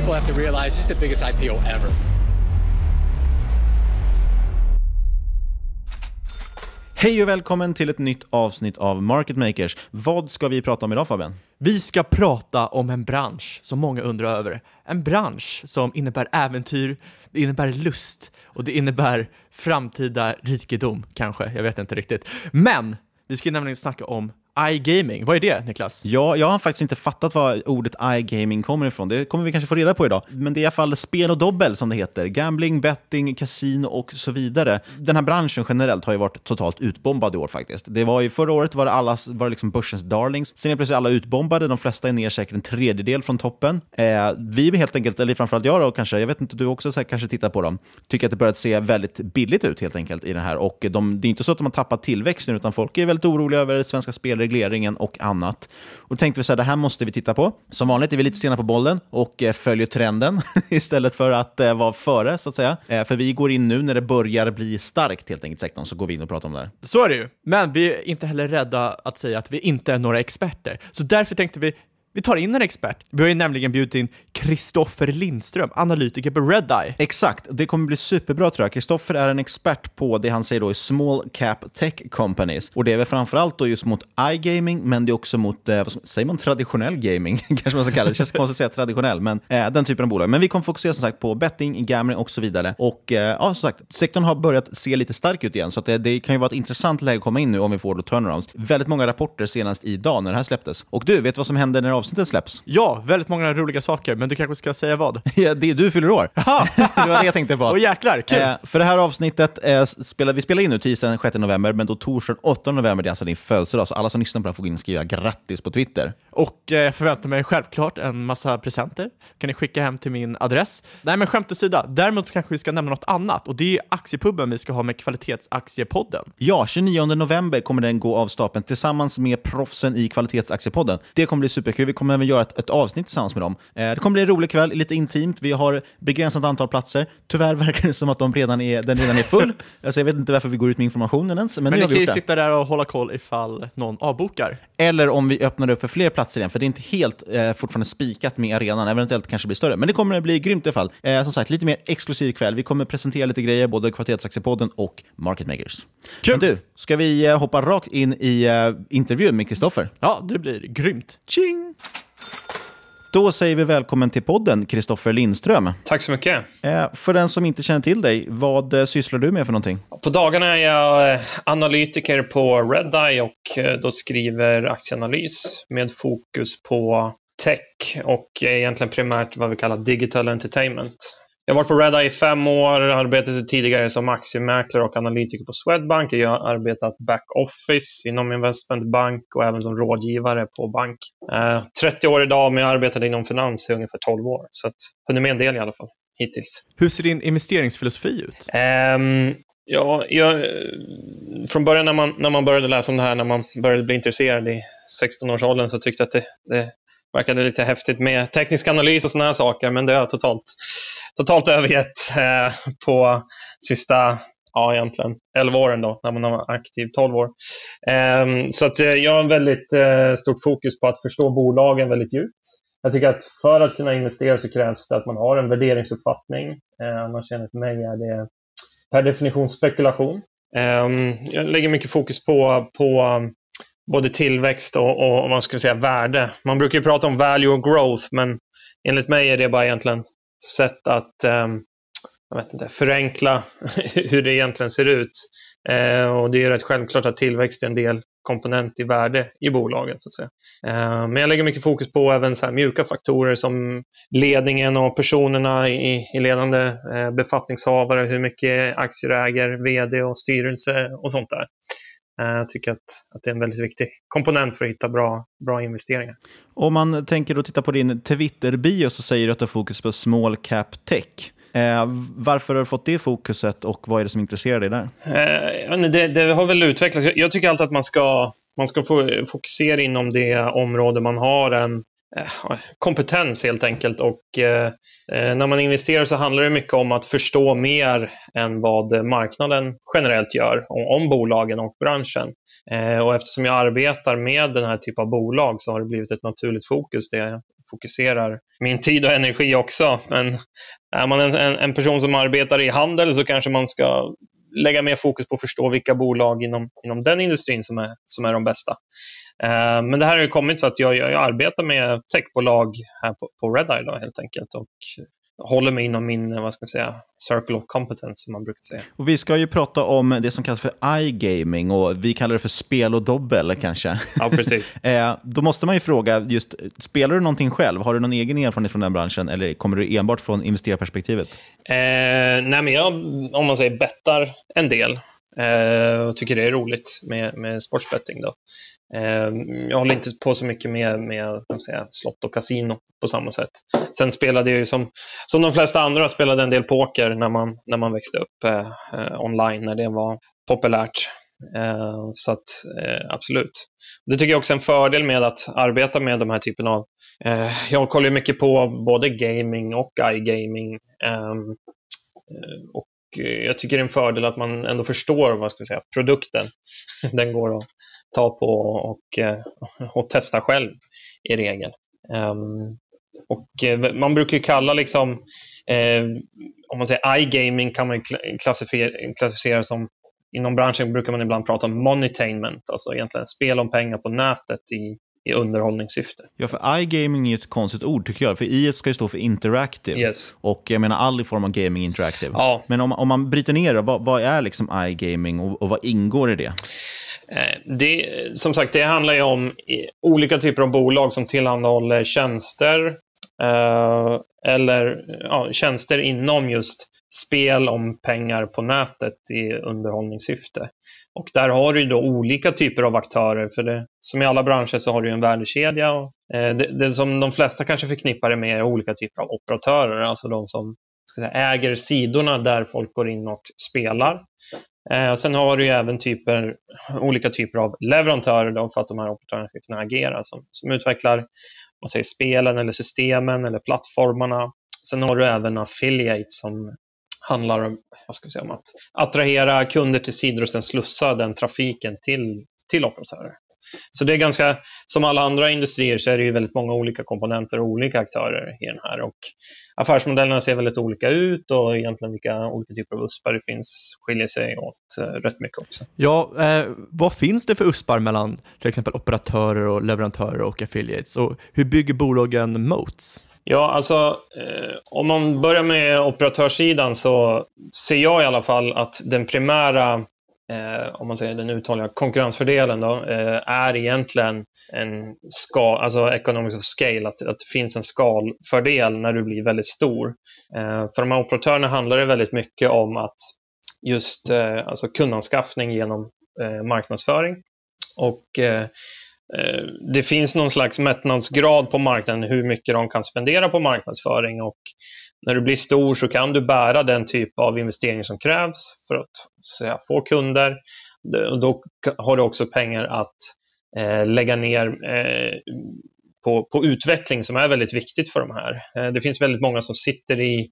People have to realize this is the biggest IPO ever. Hej och välkommen till ett nytt avsnitt av Market Makers. Vad ska vi prata om idag Fabian? Vi ska prata om en bransch som många undrar över. En bransch som innebär äventyr, det innebär lust och det innebär framtida rikedom kanske, jag vet inte riktigt. Men vi ska nämligen snacka om iGaming. Vad är det, Niklas? Ja, jag har faktiskt inte fattat var ordet iGaming kommer ifrån. Det kommer vi kanske få reda på idag. Men det är i alla fall spel och dobbel som det heter. Gambling, betting, kasino och så vidare. Den här branschen generellt har ju varit totalt utbombad i år faktiskt. Det var ju förra året var det, alla, var det liksom börsens darlings. Sen är plötsligt alla utbombade. De flesta är ner säkert en tredjedel från toppen. Eh, vi helt enkelt, eller framförallt jag då kanske, jag vet inte, du också här, kanske tittar på dem, tycker att det börjat se väldigt billigt ut helt enkelt i den här. Och de, det är inte så att de har tappat tillväxten, utan folk är väldigt oroliga över det svenska spel regleringen och annat. Och då tänkte vi så här, det här måste vi titta på. Som vanligt är vi lite sena på bollen och eh, följer trenden istället för att eh, vara före, så att säga. Eh, för vi går in nu när det börjar bli starkt, helt enkelt, sektorn, så går vi in och pratar om det här. Så är det ju. Men vi är inte heller rädda att säga att vi inte är några experter. Så därför tänkte vi vi tar in en expert. Vi har ju nämligen bjudit in Kristoffer Lindström, analytiker på Redeye. Exakt, det kommer bli superbra tror jag. Kristoffer är en expert på det han säger då är small cap tech companies. Och det är väl framförallt då just mot iGaming, men det är också mot, eh, vad säger man, traditionell gaming? kanske man ska kalla det. Det känns konstigt att säga traditionell, men eh, den typen av bolag. Men vi kommer fokusera som sagt på betting, gambling och så vidare. Och eh, ja, som sagt, sektorn har börjat se lite stark ut igen, så det, det, kan ju vara ett intressant läge att komma in nu om vi får då turnarounds. Väldigt många rapporter senast idag när det här släpptes. Och du, vet vad som händer när avsnittet släpps? Ja, väldigt många roliga saker, men du kanske ska säga vad? ja, det är du fyller år. Det var det jag tänkte på. Åh jäklar, kul! Eh, för det här avsnittet, eh, spelar, vi spelar in nu tisdagen den 6 november, men då torsdagen 8 november, det är alltså din födelsedag, så alla som lyssnar på det här får gå in och skriva grattis på Twitter. Och eh, förväntar mig självklart en massa presenter. kan ni skicka hem till min adress. Nej, men skämt åsida. Däremot kanske vi ska nämna något annat och det är aktiepubben vi ska ha med Kvalitetsaktiepodden. Ja, 29 november kommer den gå av stapeln tillsammans med proffsen i Kvalitetsaktiepodden. Det kommer bli superkul. Vi kommer även göra ett, ett avsnitt tillsammans med dem. Eh, det kommer bli en rolig kväll, lite intimt. Vi har begränsat antal platser. Tyvärr verkar det som att de redan är, den redan är full. alltså, jag vet inte varför vi går ut med informationen ens, men, Men nu ni har vi kan ju sitta där och hålla koll ifall någon avbokar. Eller om vi öppnar upp för fler platser igen, för det är inte helt eh, fortfarande spikat med arenan. Eventuellt kanske blir större, men det kommer att bli grymt i alla fall. Eh, som sagt, lite mer exklusiv kväll. Vi kommer presentera lite grejer, både Kvalitetsaktiepodden och Market Makers. Men du, ska vi eh, hoppa rakt in i eh, intervjun med Kristoffer? Ja, det blir grymt. Tjing! Då säger vi välkommen till podden, Kristoffer Lindström. Tack så mycket. Eh, för den som inte känner till dig, vad eh, sysslar du med för någonting? På dagarna är jag eh, analytiker på Redeye och då skriver aktieanalys med fokus på tech och egentligen primärt vad vi kallar digital entertainment. Jag har varit på Redeye i fem år, arbetade tidigare som aktiemäklare och analytiker på Swedbank. Jag har arbetat back-office inom investmentbank och även som rådgivare på bank. Eh, 30 år idag, men jag arbetade inom finans i ungefär 12 år. Så att, hunnit med en del i alla fall, hittills. Hur ser din investeringsfilosofi ut? Ehm, ja, jag, från början när man, när man började läsa om det här, när man började bli intresserad i 16-årsåldern, så tyckte jag att det, det verkade lite häftigt med teknisk analys och sådana här saker, men det har jag totalt, totalt övergett eh, på sista ja, egentligen 11 åren då, när man var aktiv 12 år. Ehm, så att eh, jag har väldigt eh, stort fokus på att förstå bolagen väldigt djupt. Jag tycker att för att kunna investera så krävs det att man har en värderingsuppfattning. Eh, annars enligt mig är det per definition spekulation. Ehm, jag lägger mycket fokus på, på um, både tillväxt och, och vad ska jag säga, värde. Man brukar ju prata om value och growth, men enligt mig är det bara egentligen sätt att ehm, jag vet inte, förenkla hur det egentligen ser ut. Eh, och det är rätt självklart att tillväxt är en del komponent i värde i bolaget. Så att säga. Eh, men jag lägger mycket fokus på även så här mjuka faktorer som ledningen och personerna i, i ledande eh, befattningshavare, hur mycket aktier äger, vd och styrelse och sånt där. Eh, Jag tycker att, att det är en väldigt viktig komponent för att hitta bra, bra investeringar. Om man tänker då titta på din Twitter-bio så säger du att du har fokus på small cap tech. Eh, varför har du fått det fokuset och vad är det som intresserar dig där? Eh, det, det har väl utvecklats. Jag, tycker alltid att man ska, man ska få fokusera inom det område man har en Eh, kompetens helt enkelt. Och eh, eh, när man investerar så handlar det mycket om att förstå mer än vad marknaden generellt gör om, om bolagen och branschen. Eh, och eftersom jag arbetar med den här typen av bolag så har det blivit ett naturligt fokus där jag fokuserar min tid och energi också. Men är man en, en, en person som arbetar i handel så kanske man ska lägga mer fokus på att förstå vilka bolag inom, inom den industrin som är, som är de bästa. Eh, men det här har ju kommit för att jag, jag, jag arbetar med techbolag här på, på Redeye då, helt enkelt och håller mig inom min vad ska jag säga, circle of competence som man brukar säga. Och vi ska ju prata om det som kallas för iGaming och vi kallar det för spel och dobbel kanske. Ja, precis. eh, då måste man ju fråga, just, spelar du någonting själv? Har du någon egen erfarenhet från den branschen eller kommer du enbart från investerarperspektivet? Eh, nej, men jag, om man säger bettar en del eh, och tycker det är roligt med, med sportsbetting. Då. Eh, jag håller inte på så mycket med, med säga, slott och kasino på samma sätt. Sen spelade jag ju som, som de flesta andra spelade en del poker när man, när man växte upp eh, eh, online, när det var populärt. Eh, så att eh, absolut. Det tycker jag också är en fördel med att arbeta med de här typen av... Eh, jag kollar mycket på både gaming och iGaming. Ehm, eh, och Eh, jag tycker det är en fördel att man ändå förstår vad ska jag säga, produkten. Den går att ta på och, eh, och testa själv i regel. Ehm, och eh, man brukar ju kalla liksom, eh, om man säger iGaming kan man ju klassifiera, klassificera som Inom branschen brukar man ibland prata om monetainment, alltså egentligen spel om pengar på nätet i, i underhållningssyfte. Ja, för iGaming är ett konstigt ord tycker jag, för i ska ju stå för interactive. Yes. Och jag menar all form av gaming interactive. Ja. Men om, om man bryter ner det, vad, vad är liksom iGaming och, och vad ingår i det? Eh, Det, som sagt, det handlar ju om olika typer av bolag som tillhandahåller tjänster eh, eller ja, tjänster inom just spel om pengar på nätet i underhållningssyfte. Och där har du då olika typer av aktörer, för det, som i alla branscher så har du en värdekedja. Och, eh, det, det som de flesta kanske förknippar det med är olika typer av operatörer, alltså de som ska säga, äger sidorna där folk går in och spelar. Eh, sen har du ju även typer, olika typer av leverantörer då, för att de här operatörerna ska kunna agera som, som utvecklar man säger, spelen eller systemen eller plattformarna. Sen har du även affiliates som handlar om, vad ska vi säga, om att attrahera kunder till sidor och sen slussa den trafiken till, till operatörer. Så det är ganska, som alla andra industrier så är det ju väldigt många olika komponenter och olika aktörer i den här. Och affärsmodellerna ser väldigt olika ut och egentligen vilka olika typer av USPar det finns skiljer sig åt eh, rätt mycket också. Ja, eh, vad finns det för USPar mellan till exempel operatörer och leverantörer och affiliates? Och hur bygger bolagen moats? Ja, alltså eh, om man börjar med operatörssidan så ser jag i alla fall att den primära eh, om man säger den uthålliga konkurrensfördelen då, eh, är egentligen en skal, alltså economics of scale, att, att det finns en skalfördel när du blir väldigt stor. Eh, för de här operatörerna handlar det väldigt mycket om att just eh, alltså kundanskaffning genom eh, marknadsföring. Och Eh, Eh, det finns någon slags mättnadsgrad på marknaden hur mycket de kan spendera på marknadsföring och när du blir stor så kan du bära den typ av investering som krävs för att säga, få kunder. Då har du också pengar att eh, lägga ner eh, på, på, utveckling som är väldigt viktigt för de här. Eh, det finns väldigt många som sitter i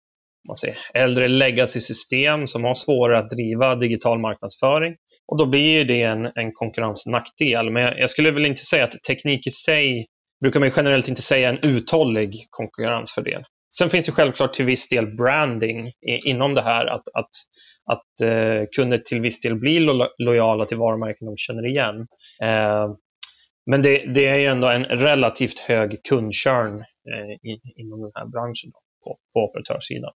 man säger, äldre legacy-system som har svårare att driva digital marknadsföring. Och då blir det en, en konkurrensnackdel. Men jag, jag, skulle väl inte säga att teknik i sig brukar man generellt inte säga en uthållig konkurrensfördel. Sen finns det självklart till viss del branding i, inom det här, att, att, att eh, kunder till viss del blir lo lojala till varumärken de känner igen. Eh, men det, det, är ju ändå en relativt hög kundkörn eh, inom den här branschen då, på, på operatörssidan.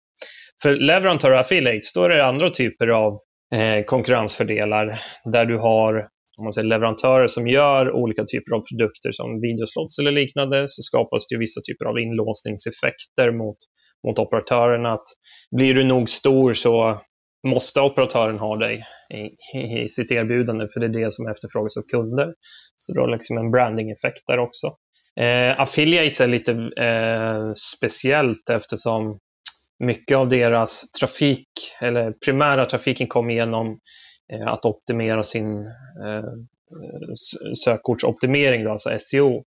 För leverantörer och affiliates, då är det andra typer av eh, konkurrensfördelar där du har om man säger, leverantörer som gör olika typer av produkter som videoslots eller liknande så skapas det vissa typer av inlåsningseffekter mot, mot operatörerna. Att blir du nog stor så måste operatören ha dig i, i, sitt erbjudande för det är det som efterfrågas av kunder. Så du har liksom en branding-effekt där också. Eh, affiliates är lite eh, speciellt eftersom mycket av deras trafik, eller primära trafiken kom genom eh, att optimera sin eh, sökordsoptimering, då, alltså SEO.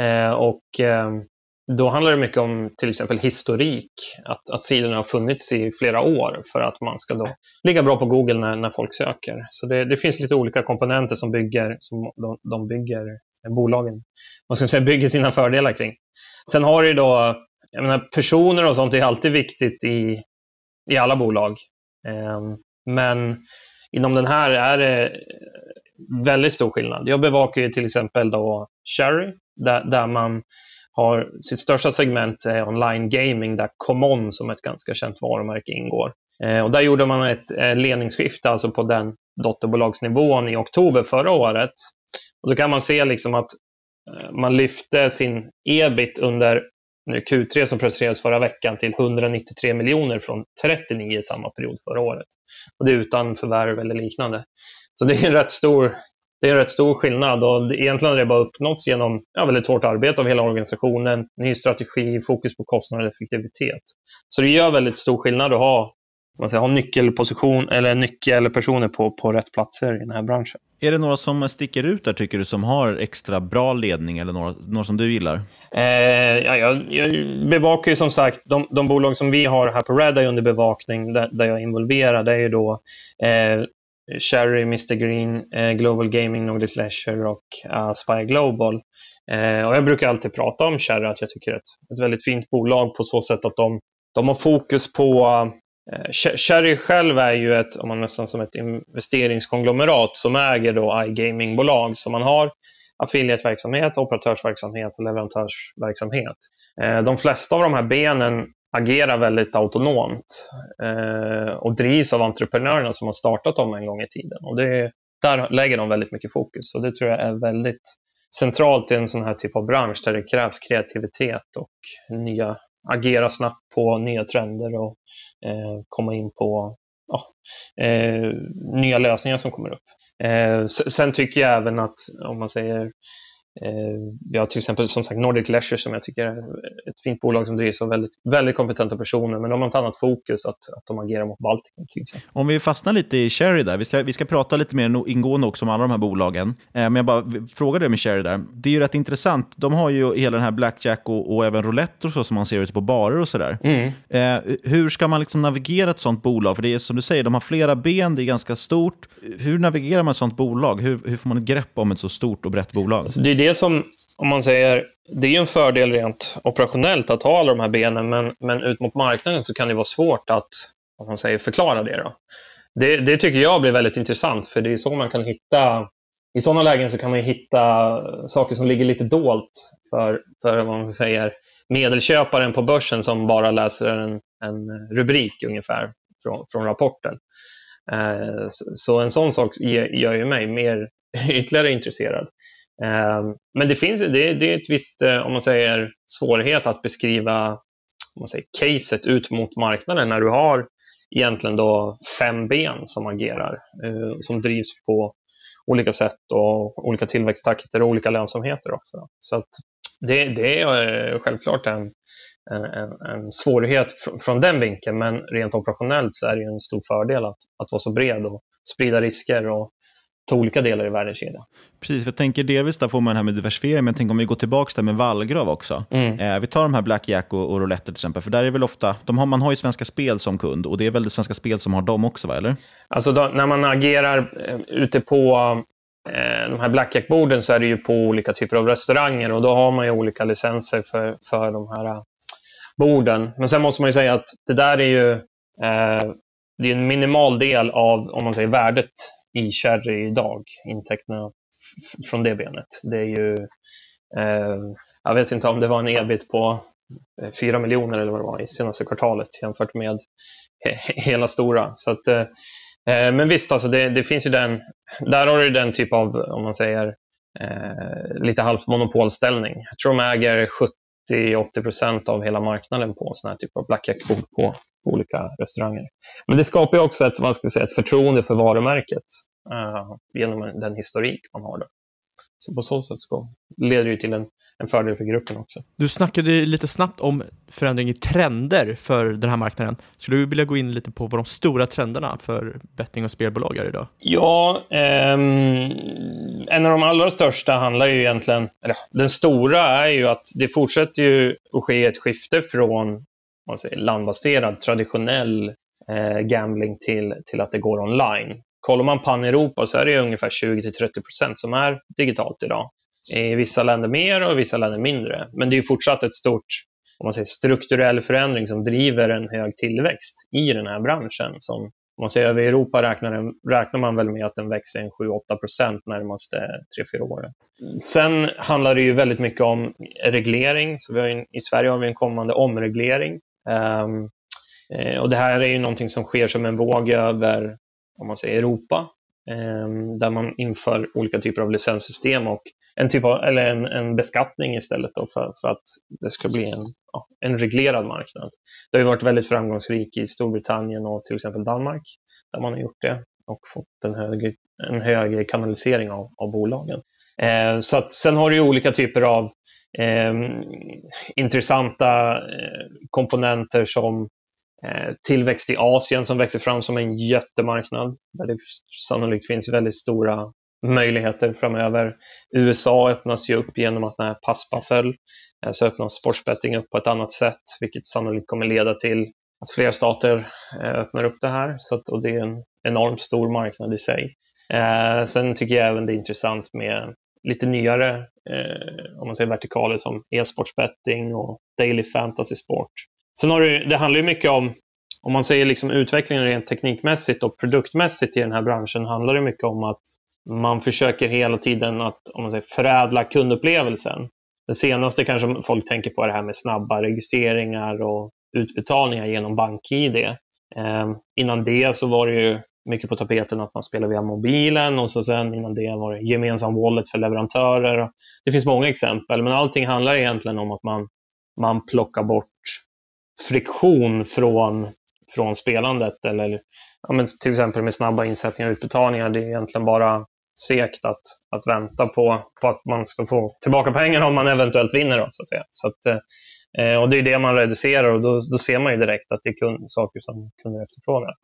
Eh, och eh, då handlar det mycket om till exempel historik, att, att sidorna har funnits i flera år för att man ska då ligga bra på Google när, när folk söker. Så det, det finns lite olika komponenter som, bygger, som de, de bygger bolagen man ska säga, bygger sina fördelar kring. Sen har du då jag menar, personer och sånt är alltid viktigt i, i alla bolag. Ehm, men inom den här är det väldigt stor skillnad. Jag bevakar ju till exempel då Cherry, där, där man har sitt största segment är online gaming, där Common som ett ganska känt varumärke ingår. Eh, och där gjorde man ett eh, ledningsskifte alltså på den dotterbolagsnivån i oktober förra året. Och då kan man se liksom att man lyfte sin ebit under Q3 som presenterades förra veckan till 193 miljoner från 39 i samma period förra året. Och det är utan förvärv eller liknande. Så det är en rätt stor, det är en rätt stor skillnad och egentligen har det bara uppnåtts genom ja, väldigt hårt arbete av hela organisationen, ny strategi, fokus på kostnader och effektivitet. Så det gör väldigt stor skillnad att ha man säger, ha nyckelposition eller nyckelpersoner på, på rätt platser i den här branschen. Är det några som sticker ut där tycker du som har extra bra ledning eller några, några som du gillar? Eh, ja, jag, jag bevakar ju som sagt de, de bolag som vi har här på Red är under bevakning där, där jag är involverad. Det är ju då eh, Cherry, Mr Green, eh, Global Gaming, Nordic Leisure och uh, Spy Global. Eh, och jag brukar alltid prata om Cherry, att jag tycker det är ett, ett väldigt fint bolag på så sätt att de, de har fokus på Eh, Cherry själv är ju ett, om man nästan som ett investeringskonglomerat som äger då iGaming-bolag. Så man har affiliate-verksamhet, operatörsverksamhet och leverantörsverksamhet. Eh, de flesta av de här benen agerar väldigt autonomt eh, och drivs av entreprenörerna som har startat dem en gång i tiden. Och det, där lägger de väldigt mycket fokus och det tror jag är väldigt centralt i en sån här typ av bransch där det krävs kreativitet och nya agera snabbt på nya trender och eh, komma in på ja, eh, nya lösningar som kommer upp. Eh, sen tycker jag även att, om man säger vi har till exempel som sagt Nordic Leisure som jag tycker är ett fint bolag som drivs av väldigt, väldigt kompetenta personer, men de har ett annat fokus, att, att de agerar mot Baltikum till exempel. Om vi fastnar lite i Cherry där, vi ska, vi ska prata lite mer ingående också om alla de här bolagen, eh, men jag bara frågar det med Cherry där. Det är ju rätt intressant, de har ju hela den här Blackjack och, och även roulette och så som man ser ute på barer och sådär. Mm. Eh, hur ska man liksom navigera ett sånt bolag? För det är som du säger, de har flera ben, det är ganska stort. Hur navigerar man ett sånt bolag? Hur, hur får man ett grepp om ett så stort och brett bolag? Alltså det är det som, om man säger, det är ju en fördel rent operationellt att ha alla de här benen, men, men ut mot marknaden så kan det vara svårt att, om man säger, förklara det. Då. Det, det tycker jag blir väldigt intressant, för det är så man kan hitta i sådana lägen så kan man hitta saker som ligger lite dolt för, för vad man säger, medelköparen på börsen som bara läser en, en rubrik ungefär från, från rapporten. Eh, så en sån sak gör ju mig mer ytterligare intresserad. Ehm, men det finns det, det är ett visst, eh, om man säger, svårighet att beskriva om man säger, caset ut mot marknaden när du har egentligen då fem ben som agerar, eh, som drivs på olika sätt och olika tillväxttakter och olika lönsamheter också. Så att det, det är eh, självklart en, en, en, svårighet från den vinkeln, men rent operationellt så är det en stor fördel att, att vara så bred och sprida risker och ta olika delar i värdekedjan. Precis, jag tänker delvis där får man det här med diversifiering, men tänker om vi går tillbaka där med vallgrav också. Mm. Eh, vi tar de här Blackjack och, och Roulette till exempel, för där är väl ofta, de har, man har ju Svenska Spel som kund och det är väl det Svenska Spel som har dem också, va, eller? Alltså då, när man agerar eh, ute på eh, de här Blackjack-borden så är det ju på olika typer av restauranger och då har man ju olika licenser för, för de här borden. Men sen måste man ju säga att det där är ju eh, det är en minimal del av om man säger värdet i Cherry idag, intäkterna från det benet. Det är ju, eh, jag vet inte om det var en ebit på eh, 4 miljoner eller vad det var i senaste kvartalet jämfört med he hela stora. Så att, eh, eh, men visst, alltså det, det, finns ju den, där har du den typ av, om man säger, eh, lite halvmonopolställning. Jag tror de äger 70-80 procent av hela marknaden på sådana här typ av blackjack-bord på olika restauranger. Men det skapar också ett, vad ska säga, ett förtroende för varumärket uh, genom den historik man har. Då. Så på så sätt så leder det till en, en fördel för gruppen också. Du snackade lite snabbt om förändring i trender för den här marknaden. Skulle du vilja gå in lite på vad de stora trenderna för betting och spelbolag är idag? Ja, eh, en av de allra största handlar ju egentligen, eller den stora är ju att det fortsätter ju att ske ett skifte från man säger, landbaserad traditionell eh, gambling till, till att det går online. Kollar man pan-Europa så är det ungefär 20-30% som är digitalt idag. I vissa länder mer och i vissa länder mindre. Men det är fortsatt ett stort om man säger, strukturell förändring som driver en hög tillväxt i den här branschen. Som, om man säger över Europa räknar, räknar man väl med att den växer 7-8 procent närmaste 3-4 åren. Sen handlar det ju väldigt mycket om reglering. Så vi har en, I Sverige har vi en kommande omreglering. Um, och det här är ju någonting som sker som en våg över om man säger Europa, Ehm, där man inför olika typer av licenssystem och en, typ av, eller en, en beskattning istället då för, för att det ska bli en, ja, en reglerad marknad. Det har ju varit väldigt framgångsrikt i Storbritannien och till exempel Danmark, där man har gjort det och fått en högre, en högre kanalisering av, av bolagen. Eh, så att, sen har du olika typer av eh, intressanta eh, komponenter som Eh, tillväxt i Asien som växer fram som en jättemarknad där det sannolikt finns väldigt stora möjligheter framöver. USA öppnas ju upp genom att när PASPA föll eh, så öppnas sportsbetting upp på ett annat sätt, vilket sannolikt kommer leda till att fler stater eh, öppnar upp det här. Så att, och det är en enormt stor marknad i sig. Eh, sen tycker jag även det är intressant med lite nyare eh, om man säger vertikaler som e-sportsbetting och daily fantasy sport Sen har det, det handlar ju mycket om, om man säger liksom utvecklingen rent teknikmässigt och produktmässigt i den här branschen, handlar det mycket om att man försöker hela tiden att om man säger, förädla kundupplevelsen. Det senaste kanske folk tänker på är det här med snabba registreringar och utbetalningar genom BankID. Eh, innan det så var det ju mycket på tapeten att man spelar via mobilen och så sen innan det var det gemensam wallet för leverantörer. Det finns många exempel, men allting handlar egentligen om att man, man plockar bort friktion från, från spelandet. Eller ja, men till exempel med snabba insättningar och utbetalningar. Det är egentligen bara segt att, att vänta på, på att man ska få tillbaka pengarna om man eventuellt vinner. Då, så att säga. Så att, eh, och det är det man reducerar och då, då ser man ju direkt att det är kund, saker som kunder efterfrågar.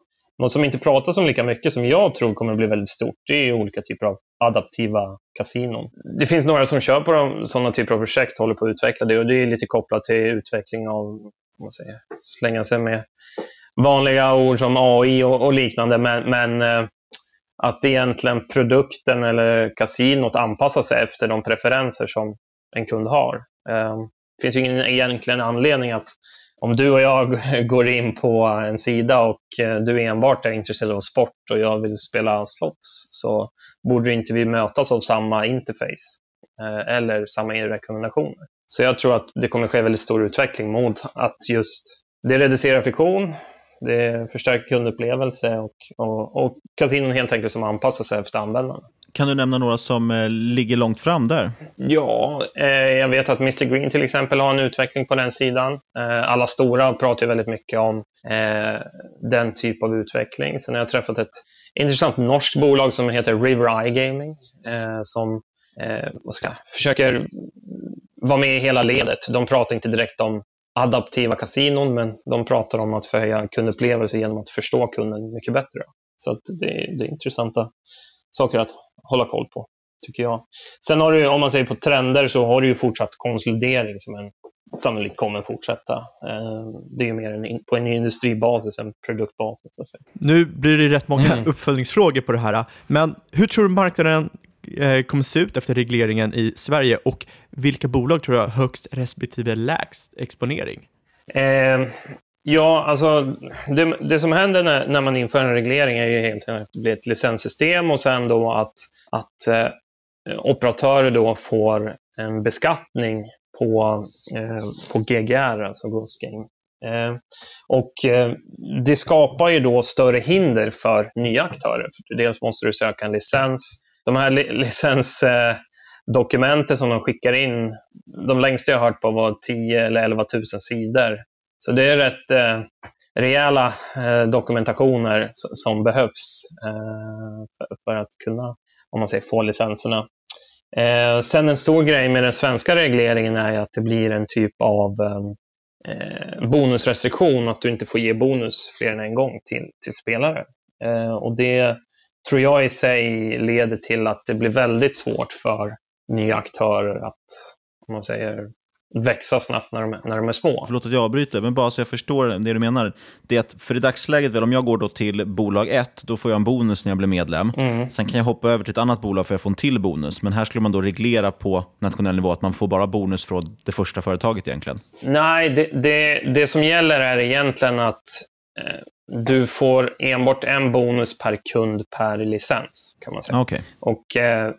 Något som inte pratas om lika mycket, som jag tror kommer att bli väldigt stort, det är olika typer av adaptiva kasinon. Det finns några som kör på de, sådana typer av projekt, håller på att utveckla det och det är lite kopplat till utveckling av, man säger, slänga sig med vanliga ord som AI och, och liknande, men, men eh, att egentligen produkten eller kasinot anpassar sig efter de preferenser som en kund har. Det finns ju ingen egentligen anledning att om du och jag går in på en sida och eh, du enbart är intresserad av sport och jag vill spela slots så borde inte vi mötas av samma interface eller samma rekommendationer. Så jag tror att det kommer ske väldigt stor utveckling mot att just det reducerar friktion, det förstärker kundupplevelse och, och, och kasinon helt enkelt som anpassar sig efter användarna. Kan du nämna några som eh, ligger långt fram där? Ja, eh, jag vet att Mr Green till exempel har en utveckling på den sidan. Eh, alla stora pratar ju väldigt mycket om eh, den typ av utveckling. Sen har jag träffat ett intressant norskt bolag som heter River Eye Gaming eh, som ska, försöker vara med i hela ledet. De pratar inte direkt om adaptiva kasinon, men de pratar om att förhöja kundupplevelse genom att förstå kunden mycket bättre. Så det, det, är intressanta saker att hålla koll på, tycker jag. Sen har du, om man säger på trender, så har du ju fortsatt konsolidering som en, sannolikt kommer fortsätta. Eh, det är ju mer en, på en industribasis än produktbasis. Nu blir det rätt många mm. uppföljningsfrågor på det här, men hur tror du marknaden Eh, kommer se ut efter regleringen i Sverige och vilka bolag tror du har högst respektive lägst exponering? Eh, Ja, alltså det, det som händer när, när, man inför en reglering är ju helt enkelt att det blir ett licenssystem och sen då att, att eh, operatörer då får en beskattning på, eh, på GGR, alltså Gross Game. Eh, och eh, det skapar ju då större hinder för nya aktörer. För dels måste du söka en licens. De här li licensdokumenten som de skickar in, de längsta jag har hört på var 10 eller 11 000 sidor. Så det är rätt eh, rejäla eh, dokumentationer som behövs eh, för, för, att kunna om man säger, få licenserna. Eh, sen en stor grej med den svenska regleringen är att det blir en typ av eh, eh, bonusrestriktion, att du inte får ge bonus fler än en gång till, till spelare. Eh, och Det tror jag i sig leder till att det blir väldigt svårt för nya aktörer att om man säger, växa snabbt när de, när de är små. Förlåt att jag avbryter, men bara så jag förstår det du menar. Det är att för i dagsläget, väl, om jag går då till bolag 1, då får jag en bonus när jag blir medlem. Mm. Sen kan jag hoppa över till ett annat bolag för att få en till bonus. Men här skulle man då reglera på nationell nivå att man får bara bonus från det första företaget egentligen. Nej, det, det, det som gäller är egentligen att du får enbart en bonus per kund per licens. kan man säga. Okay. Och eh,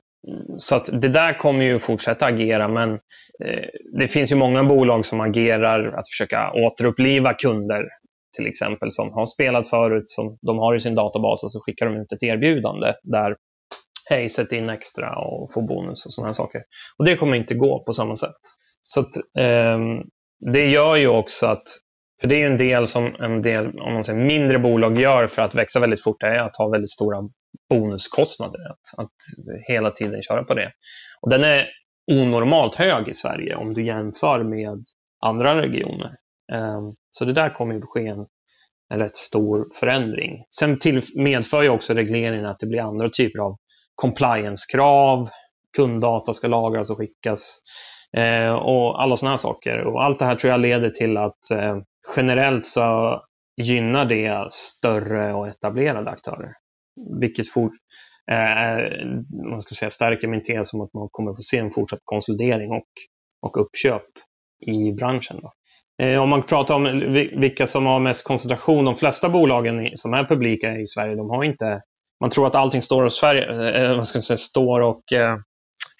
så att det där kommer ju fortsätta agera, men eh, det finns ju många bolag som agerar att försöka återuppliva kunder, till exempel, som har spelat förut, som de har i sin databas och så skickar de ut ett erbjudande där hej, sätt in extra och få bonus och sådana saker. Och det kommer inte gå på samma sätt. Så att, eh, det gör ju också att för det är en del som en del om man säger, mindre bolag gör för att växa väldigt fort, det är att ha väldigt stora bonuskostnader. Att, att hela tiden köra på det. Och den är onormalt hög i Sverige om du jämför med andra regioner. Ehm, så det där kommer att ske en, en rätt stor förändring. Sen till, medför ju också regleringen att det blir andra typer av compliance-krav. Kunddata ska lagras och skickas eh, och alla sådana här saker. Och allt det här tror jag leder till att eh, generellt så gynnar det större och etablerade aktörer. Vilket fort, eh, man ska säga, stärker min tes om att man kommer få se en fortsatt konsolidering och, och uppköp i branschen. Då. Eh, om man pratar om vilka som har mest koncentration, de flesta bolagen som är publika i Sverige, de har inte... Man tror att allting står, och Sverige, eh, vad ska säga, står och eh,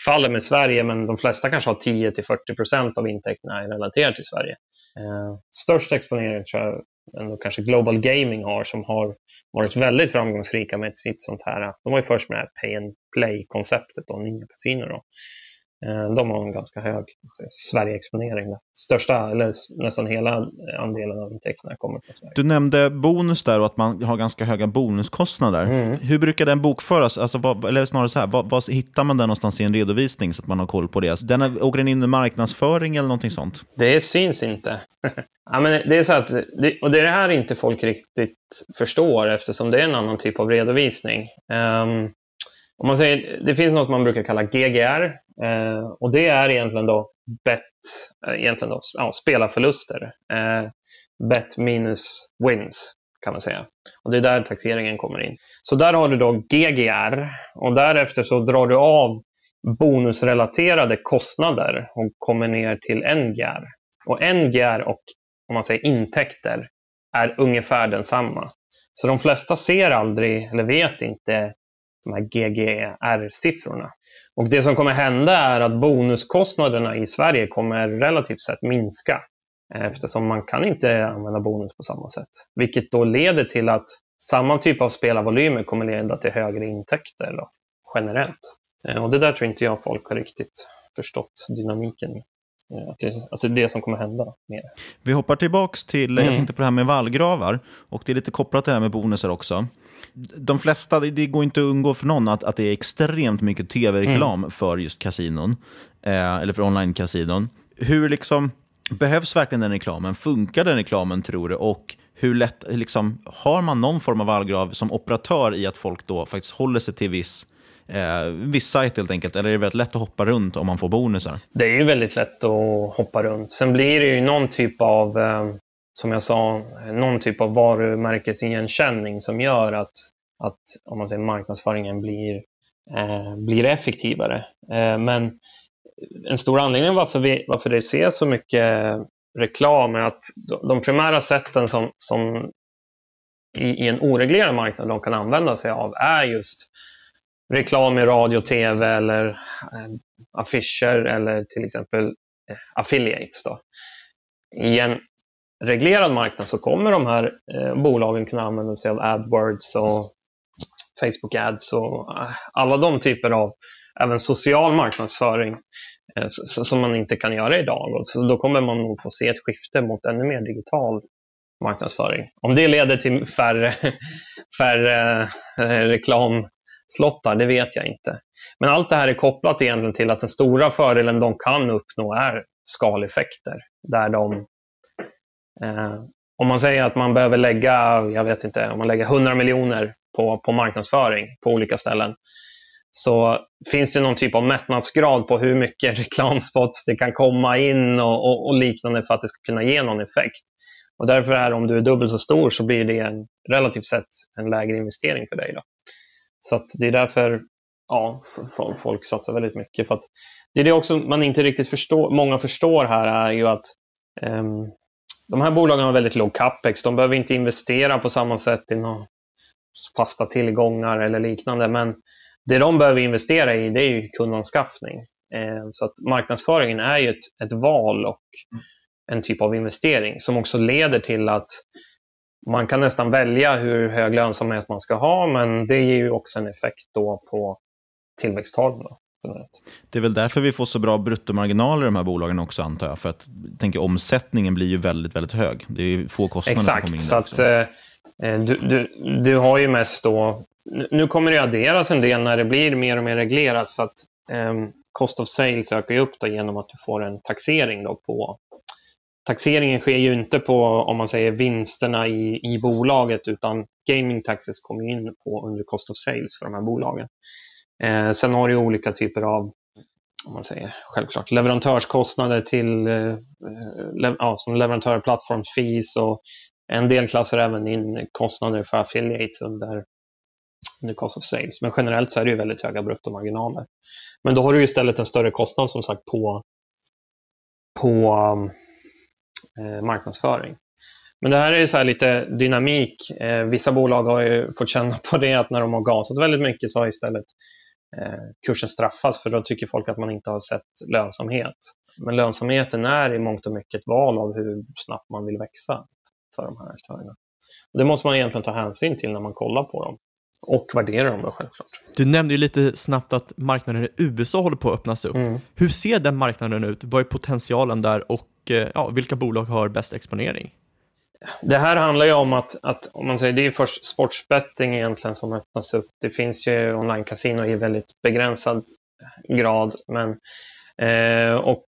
faller med Sverige, men de flesta kanske har 10-40% av intäkterna relaterade till Sverige. Eh, störst exponering tror jag ändå kanske Global Gaming har, som har varit väldigt framgångsrika med sitt sånt här. De var ju först med det här pay and play-konceptet, nya kasinon de har en ganska hög Sverige-exponering. Största, eller nästan hela andelen av intäkterna kommer från Sverige. Du nämnde bonus där och att man har ganska höga bonuskostnader. Mm. Hur brukar den bokföras? Alltså, vad, eller snarare så här, vad, vad hittar man den någonstans i en redovisning så att man har koll på det? Alltså, den är, åker den in i marknadsföring eller någonting sånt? Det syns inte. ja, men det är så att, och det är det här inte folk riktigt förstår eftersom det är en annan typ av redovisning. Um, om man säger, det finns något man brukar kalla GGR eh, och det är egentligen då bet, eh, egentligen då, ja, spelarförluster. Eh, bet minus wins kan man säga. Och det är där taxeringen kommer in. Så där har du då GGR och därefter så drar du av bonusrelaterade kostnader och kommer ner till NGR. Och NGR och om man säger intäkter är ungefär densamma. Så de flesta ser aldrig eller vet inte de här GGR-siffrorna. Och det som kommer hända är att bonuskostnaderna i Sverige kommer relativt sett minska eftersom man kan inte använda bonus på samma sätt. Vilket då leder till att samma typ av spelarvolymer kommer leda till högre intäkter då, generellt. Och det där tror inte jag folk har riktigt förstått dynamiken i. Att det, att det är det som kommer hända mer. Vi hoppar tillbaks till, Mm. jag tänkte på det här med vallgravar och det är lite kopplat till det här med bonusar också. De flesta, det- går inte att undgå för någon att, att det är extremt mycket tv-reklam Mm. för just kasinon, eh, eller för online-kasinon. Hur liksom, behövs verkligen den reklamen? Funkar den reklamen tror du? Och hur lätt, liksom, har man någon form av vallgrav som operatör i att folk då faktiskt håller sig till viss, eh, viss sajt helt enkelt? Eller är det väldigt lätt att hoppa runt om man får bonusar? Det är ju väldigt lätt att hoppa runt. Sen blir det ju någon typ av, eh, som jag sa, någon typ av varumärkesigenkänning som gör att, att om man säger marknadsföringen blir, eh, blir effektivare. Eh, men en stor anledning varför, vi, varför det ser så mycket reklam är att de, primära sätten som, som i, i en oreglerad marknad de kan använda sig av är just reklam i radio, tv eller eh, affischer eller till exempel eh, affiliates. Då. I en reglerad marknad så kommer de här eh, bolagen kunna använda sig av AdWords och Facebook Ads och eh, alla de typer av även social marknadsföring eh, som man inte kan göra idag. Och så då kommer man nog få se ett skifte mot ännu mer digital marknadsföring. Om det leder till färre, färre eh, reklamslottar, det vet jag inte. Men allt det här är kopplat egentligen till att den stora fördelen de kan uppnå är skaleffekter. Där de, Eh, om man säger att man behöver lägga, jag vet inte, om man lägger 100 miljoner på, på marknadsföring på olika ställen, så finns det någon typ av mättnadsgrad på hur mycket reklamspots det kan komma in och, och, och liknande för att det ska kunna ge någon effekt. Och därför är om du är dubbelt så stor så blir det en relativt sett en lägre investering för dig. Då. Så att det är därför ja, folk satsar väldigt mycket. För att det är det också man inte riktigt förstår, många förstår här är ju att um, de här bolagen har väldigt låg capex. De behöver inte investera på samma sätt i några fasta tillgångar eller liknande. Men det de behöver investera i det är ju kundanskaffning. Eh, så att marknadsföringen är ju ett, ett val och en typ av investering som också leder till att man kan nästan välja hur hög lönsamhet man ska ha, men det ger ju också en effekt då på tillväxttalen. Då. Det är väl därför vi får så bra bruttomarginaler i de här bolagen också antar jag. För att tänker, omsättningen blir ju väldigt, väldigt hög. Det är få kostnader som kommer in Exakt, så att eh, du, du, du har ju mest då... nu- kommer det adderas en del när det blir mer och mer reglerat för att eh, cost of sales ökar ju upp då genom att du får en taxering då på... Taxeringen sker ju inte på, om man säger, vinsterna i, i bolaget utan gaming taxes kommer in på under cost of sales för de här bolagen. Eh, sen har du olika typer av om man säger, självklart leverantörskostnader till eh, le, ja, som leverantör plattform fees och en del klassar även in kostnader för affiliates under, under cost of sales. Men generellt så är det ju väldigt höga bruttomarginaler. Men då har du ju istället en större kostnad som sagt på, på eh, marknadsföring. Men det här är ju så här lite dynamik. Eh, vissa bolag har ju fått känna på det att när de har gasat väldigt mycket så har istället kursen straffats för då tycker folk att man inte har sett lönsamhet. Men lönsamheten är i mångt och mycket ett val av hur snabbt man vill växa för de här aktörerna. Det måste man egentligen ta hänsyn till när man kollar på dem. och värdera dem då självklart. Du nämnde ju lite snabbt att marknaden i USA håller på att öppnas upp. Mm. Hur ser den marknaden ut? Vad är potentialen där och eh, ja, vilka bolag har bäst exponering? Det här handlar ju om att, att om man säger, det är först sportsbetting egentligen som öppnas upp. Det finns ju online-casino i väldigt begränsad grad, men eh, och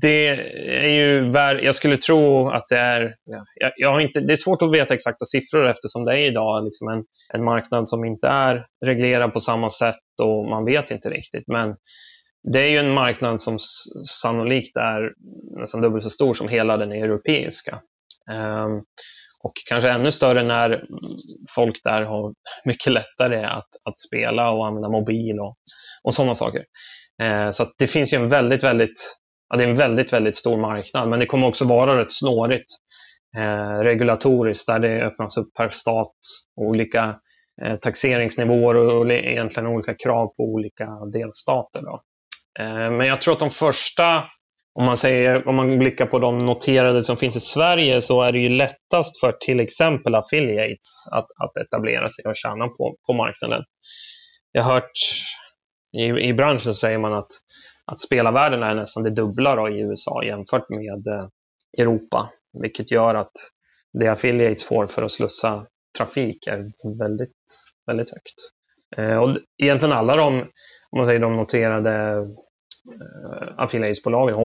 det är ju jag skulle tro att det är, jag, jag, har inte, det är svårt att veta exakta siffror eftersom det är idag liksom en, en marknad som inte är reglerad på samma sätt och man vet inte riktigt. Men det är ju en marknad som sannolikt är nästan dubbelt så stor som hela den europeiska. Ehm, och kanske ännu större när folk där har mycket lättare att, att spela och använda mobil och, och sådana saker. Ehm, så det finns ju en väldigt, väldigt ja, det är en väldigt, väldigt stor marknad, men det kommer också vara rätt snårigt eh, regulatoriskt där det öppnas upp per stat, olika eh, taxeringsnivåer och, och egentligen olika krav på olika delstater. Då. Eh, men jag tror att de första, om man, säger, om man blickar på de noterade som finns i Sverige, så är det ju lättast för till exempel affiliates att, att etablera sig och tjäna på, på marknaden. Jag har hört i, i branschen säger man att att spelarvärden är nästan det dubbla då i USA jämfört med eh, Europa, vilket gör att det affiliates får för att slussa trafik är väldigt, väldigt högt. Eh, och egentligen alla de, om man säger de noterade eh, affiliatesbolagen.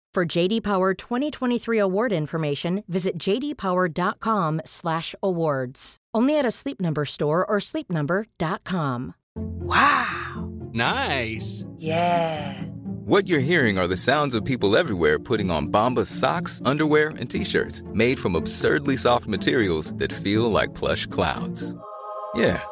For JD Power 2023 award information, visit jdpower.com/awards. Only at a Sleep Number store or sleepnumber.com. Wow. Nice. Yeah. What you're hearing are the sounds of people everywhere putting on Bombas socks, underwear, and t-shirts made from absurdly soft materials that feel like plush clouds. Yeah,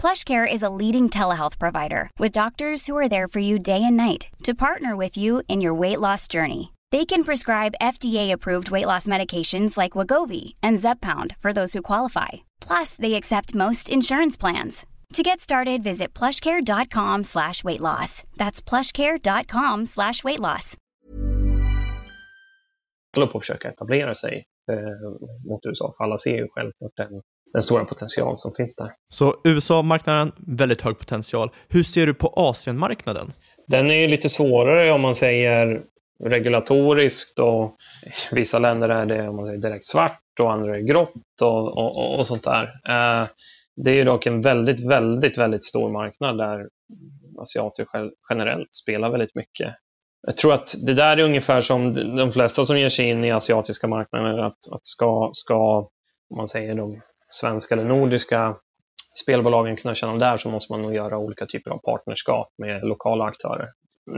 PlushCare is a leading telehealth provider with doctors who are there for you day and night to partner with you in your weight loss journey. They can prescribe FDA-approved weight loss medications like Wagovi and Zepbound for those who qualify. Plus, they accept most insurance plans. To get started, visit plushcare.com slash weight loss. That's plushcare.com slash weight loss. håller på att försöka etablera sig eh, mot USA, för alla ser ju självklart den, den stora potential som finns där. Så USA-marknaden, väldigt hög potential. Hur ser du på Asien-marknaden? Den är ju lite svårare om man säger regulatoriskt och vissa länder är det om man säger, direkt svart och andra är grått och, och, och sånt där. Eh, det är ju dock en väldigt, väldigt, väldigt stor marknad där asiater generellt spelar väldigt mycket. Jag tror att det där är ungefär som de flesta som ger sig in i asiatiska marknader, att, att ska, ska om man säger de svenska eller nordiska spelbolagen kunna tjäna där så måste man nog göra olika typer av partnerskap med lokala aktörer.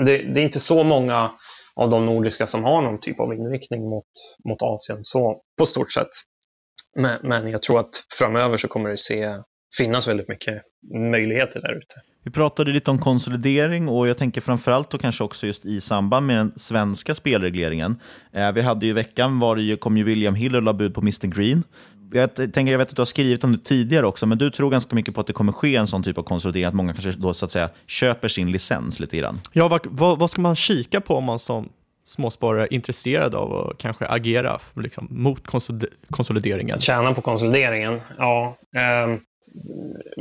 Det, det, är inte så många av de nordiska som har någon typ av inriktning mot, mot Asien så på stort sätt. Men, men jag tror att framöver så kommer det se, finnas väldigt mycket möjligheter där ute. Vi pratade lite om konsolidering och jag tänker framförallt då kanske också just i samband med den svenska spelregleringen. Eh, vi hade ju i veckan var det ju, kom ju William Hill och la bud på Mr Green. Jag, tänker, jag vet att du har skrivit om det tidigare också, men du tror ganska mycket på att det kommer ske en sån typ av konsolidering, att många kanske då så att säga köper sin licens lite grann. Ja, vad, vad, vad ska man kika på om man som småsparare är intresserad av att kanske agera liksom, mot konsolideringen? Tjäna på konsolideringen? Ja. Um,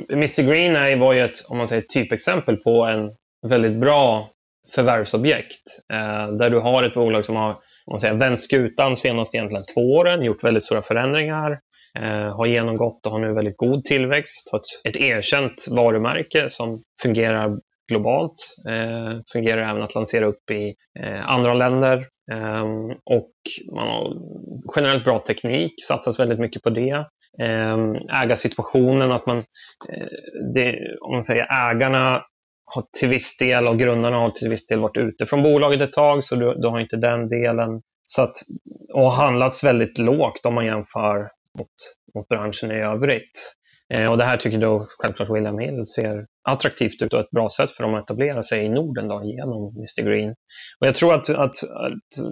Mr Green var ju ett, om man säger, typexempel på en väldigt bra förvärvsobjekt. eh, där du har ett bolag som har om man säger, vänt skutan senaste egentligen två åren, gjort väldigt stora förändringar, eh, har genomgått och har nu väldigt god tillväxt, har ett, ett erkänt varumärke som fungerar globalt, eh, fungerar även att lansera upp i eh, andra länder eh, och man har generellt bra teknik, satsas väldigt mycket på det. Ehm, äga ägarsituationen, att man, eh, det, om man säger ägarna har till viss del och grundarna har till viss del varit ute från bolaget ett tag, så du, du har inte den delen. Så att, och handlats väldigt lågt om man jämför mot, mot branschen i övrigt. Eh, och det här tycker då självklart William Hill ser attraktivt ut och ett bra sätt för dem att etablera sig i Norden då, genom Mr Green. Och jag tror att, att, att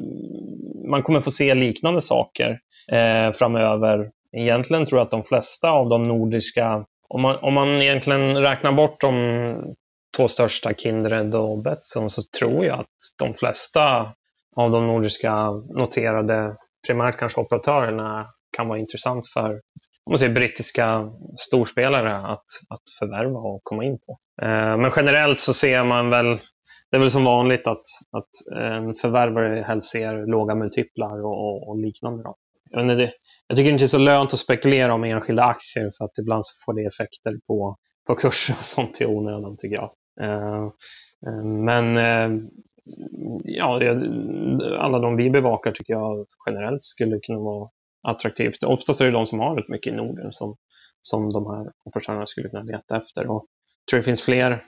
man kommer få se liknande saker eh, framöver. Egentligen tror jag att de flesta av de nordiska, om man, om man egentligen räknar bort de två största, Kindred och Betsson, så tror jag att de flesta av de nordiska noterade, primärt kanske operatörerna, kan vara intressant för om man säger, brittiska storspelare att, att förvärva och komma in på. Eh, men generellt så ser man väl, det är väl som vanligt att, att en förvärvare helst ser låga multiplar och, och, och liknande. Då. Jag, det, jag tycker inte det är så lönt att spekulera om enskilda aktier för att ibland så får det effekter på, på kurser och sånt i onödan tycker jag. Eh, eh, men eh, ja, alla de vi bevakar tycker jag generellt skulle kunna vara attraktivt. Oftast är det de som har rätt mycket i Norden som, som de här operatörerna skulle kunna leta efter. Och jag tror det finns fler.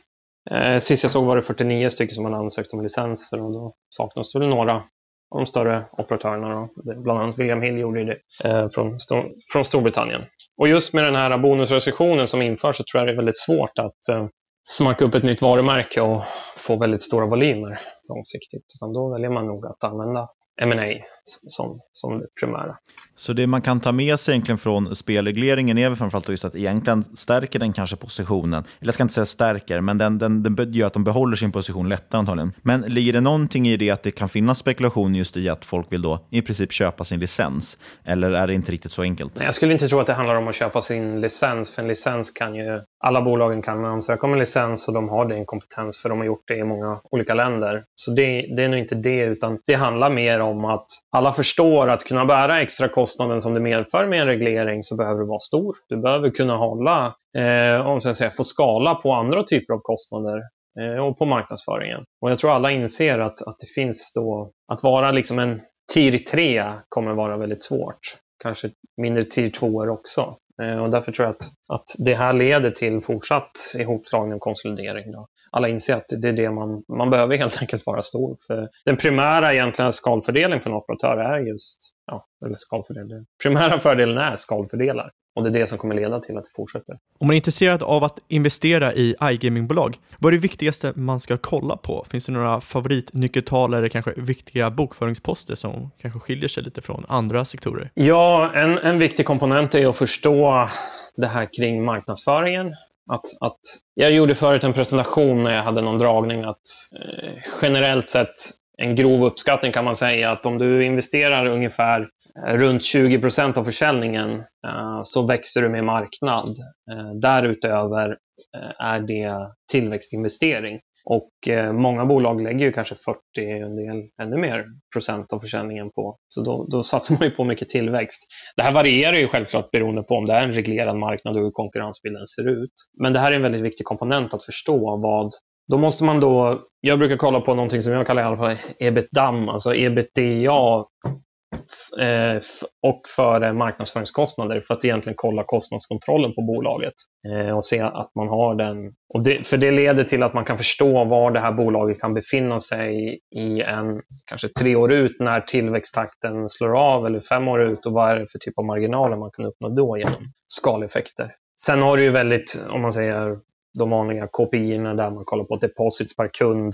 Eh, sist jag såg var det 49 stycken som hade ansökt om licens för och då saknas det väl några de större operatörerna. Då. Bland annat William Hill gjorde det eh, från, från Storbritannien. Och just med den här bonusrestriktionen som införs så tror jag det är väldigt svårt att eh, smacka upp ett nytt varumärke och få väldigt stora volymer långsiktigt. Utan då väljer man nog att använda M&A som, som det primära. Så det man kan ta med sig egentligen från spelregleringen är väl framförallt just att egentligen stärker den kanske positionen. Eller jag ska inte säga stärker, men den, den, den gör att de behåller sin position lättare antagligen. Men ligger det någonting i det att det kan finnas spekulation just i att folk vill då i princip köpa sin licens? Eller är det inte riktigt så enkelt? Jag skulle inte tro att det handlar om att köpa sin licens, för en licens kan ju alla bolagen kan ansöka om en licens och de har den kompetens för de har gjort det i många olika länder. Så det, det är nog inte det, utan det handlar mer om att alla förstår att kunna bära extra kostnaden som det medför med en reglering så behöver du vara stor. Du behöver kunna hålla, eh, om jag säga, få skala på andra typer av kostnader eh, och på marknadsföringen. Och jag tror alla inser att, att det finns då, att vara liksom en tier 3 kommer vara väldigt svårt. Kanske mindre tier 2 också. Eh, och därför tror jag att, att det här leder till fortsatt ihopslagning och konsolidering. Då. Alla inser att det är det man, man behöver helt enkelt vara stor. För den primära egentligen skalfördelningen för en operatör är just, ja, eller skalfördel. Primära fördelen är skalfördelar. Och det är det som kommer leda till att det fortsätter. Om man är intresserad av att investera i iGamingbolag, vad är det viktigaste man ska kolla på? Finns det några favoritnyckeltal eller kanske viktiga bokföringsposter som kanske skiljer sig lite från andra sektorer? Ja, en, en viktig komponent är att förstå det här kring marknadsföringen. Att, att, jag gjorde förut en presentation när jag hade någon dragning att eh, generellt sett en grov uppskattning kan man säga att om du investerar ungefär runt 20 procent av försäljningen eh, så växer du med marknad. Eh, därutöver eh, är det tillväxtinvestering. Och många bolag lägger ju kanske 40, en del ännu mer procent av försäljningen på. Så då, då satsar man ju på mycket tillväxt. Det här varierar ju självklart beroende på om det är en reglerad marknad och hur konkurrensbilden ser ut. Men det här är en väldigt viktig komponent att förstå vad då måste man då, jag brukar kolla på någonting som jag kallar i alla fall ebitdam, alltså ebitda Eh, och före marknadsföringskostnader för att egentligen kolla kostnadskontrollen på bolaget eh, och se att man har den. Och det, för det leder till att man kan förstå var det här bolaget kan befinna sig i en, kanske tre år ut när tillväxttakten slår av eller fem år ut och vad är det för typ av marginaler man kan uppnå då genom skaleffekter. Sen har du ju väldigt, om man säger de vanliga KPI-erna där man kollar på deposits per kund,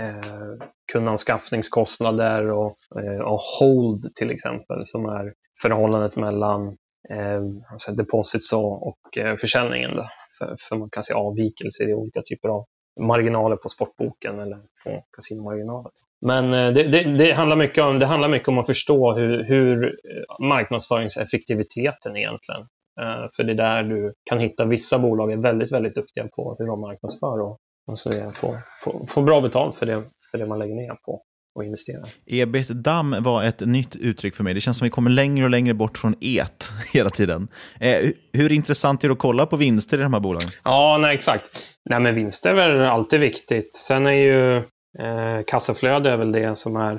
eh, kundanskaffningskostnader och, eh, och hold till exempel som är förhållandet mellan eh, alltså deposits och, och eh, försäljningen. Då. För, för man kan se avvikelser i olika typer av marginaler på sportboken eller på kasinomarginaler. Men eh, det, det, det, handlar mycket om, det handlar mycket om att förstå hur, hur eh, marknadsföringseffektiviteten egentligen eh, för det är där du kan hitta vissa bolag är väldigt, väldigt duktiga på hur de marknadsför och, och så får, får, får bra betalt för det, för det man lägger ner på och investera. Ebit-damm var ett nytt uttryck för mig. Det känns som vi kommer längre och längre bort från et hela tiden. Eh, hur intressant är det att kolla på vinster i de här bolagen? Ja, nej, exakt. Nej, men vinster är väl alltid viktigt. Sen är ju eh, kassaflöde är väl det som är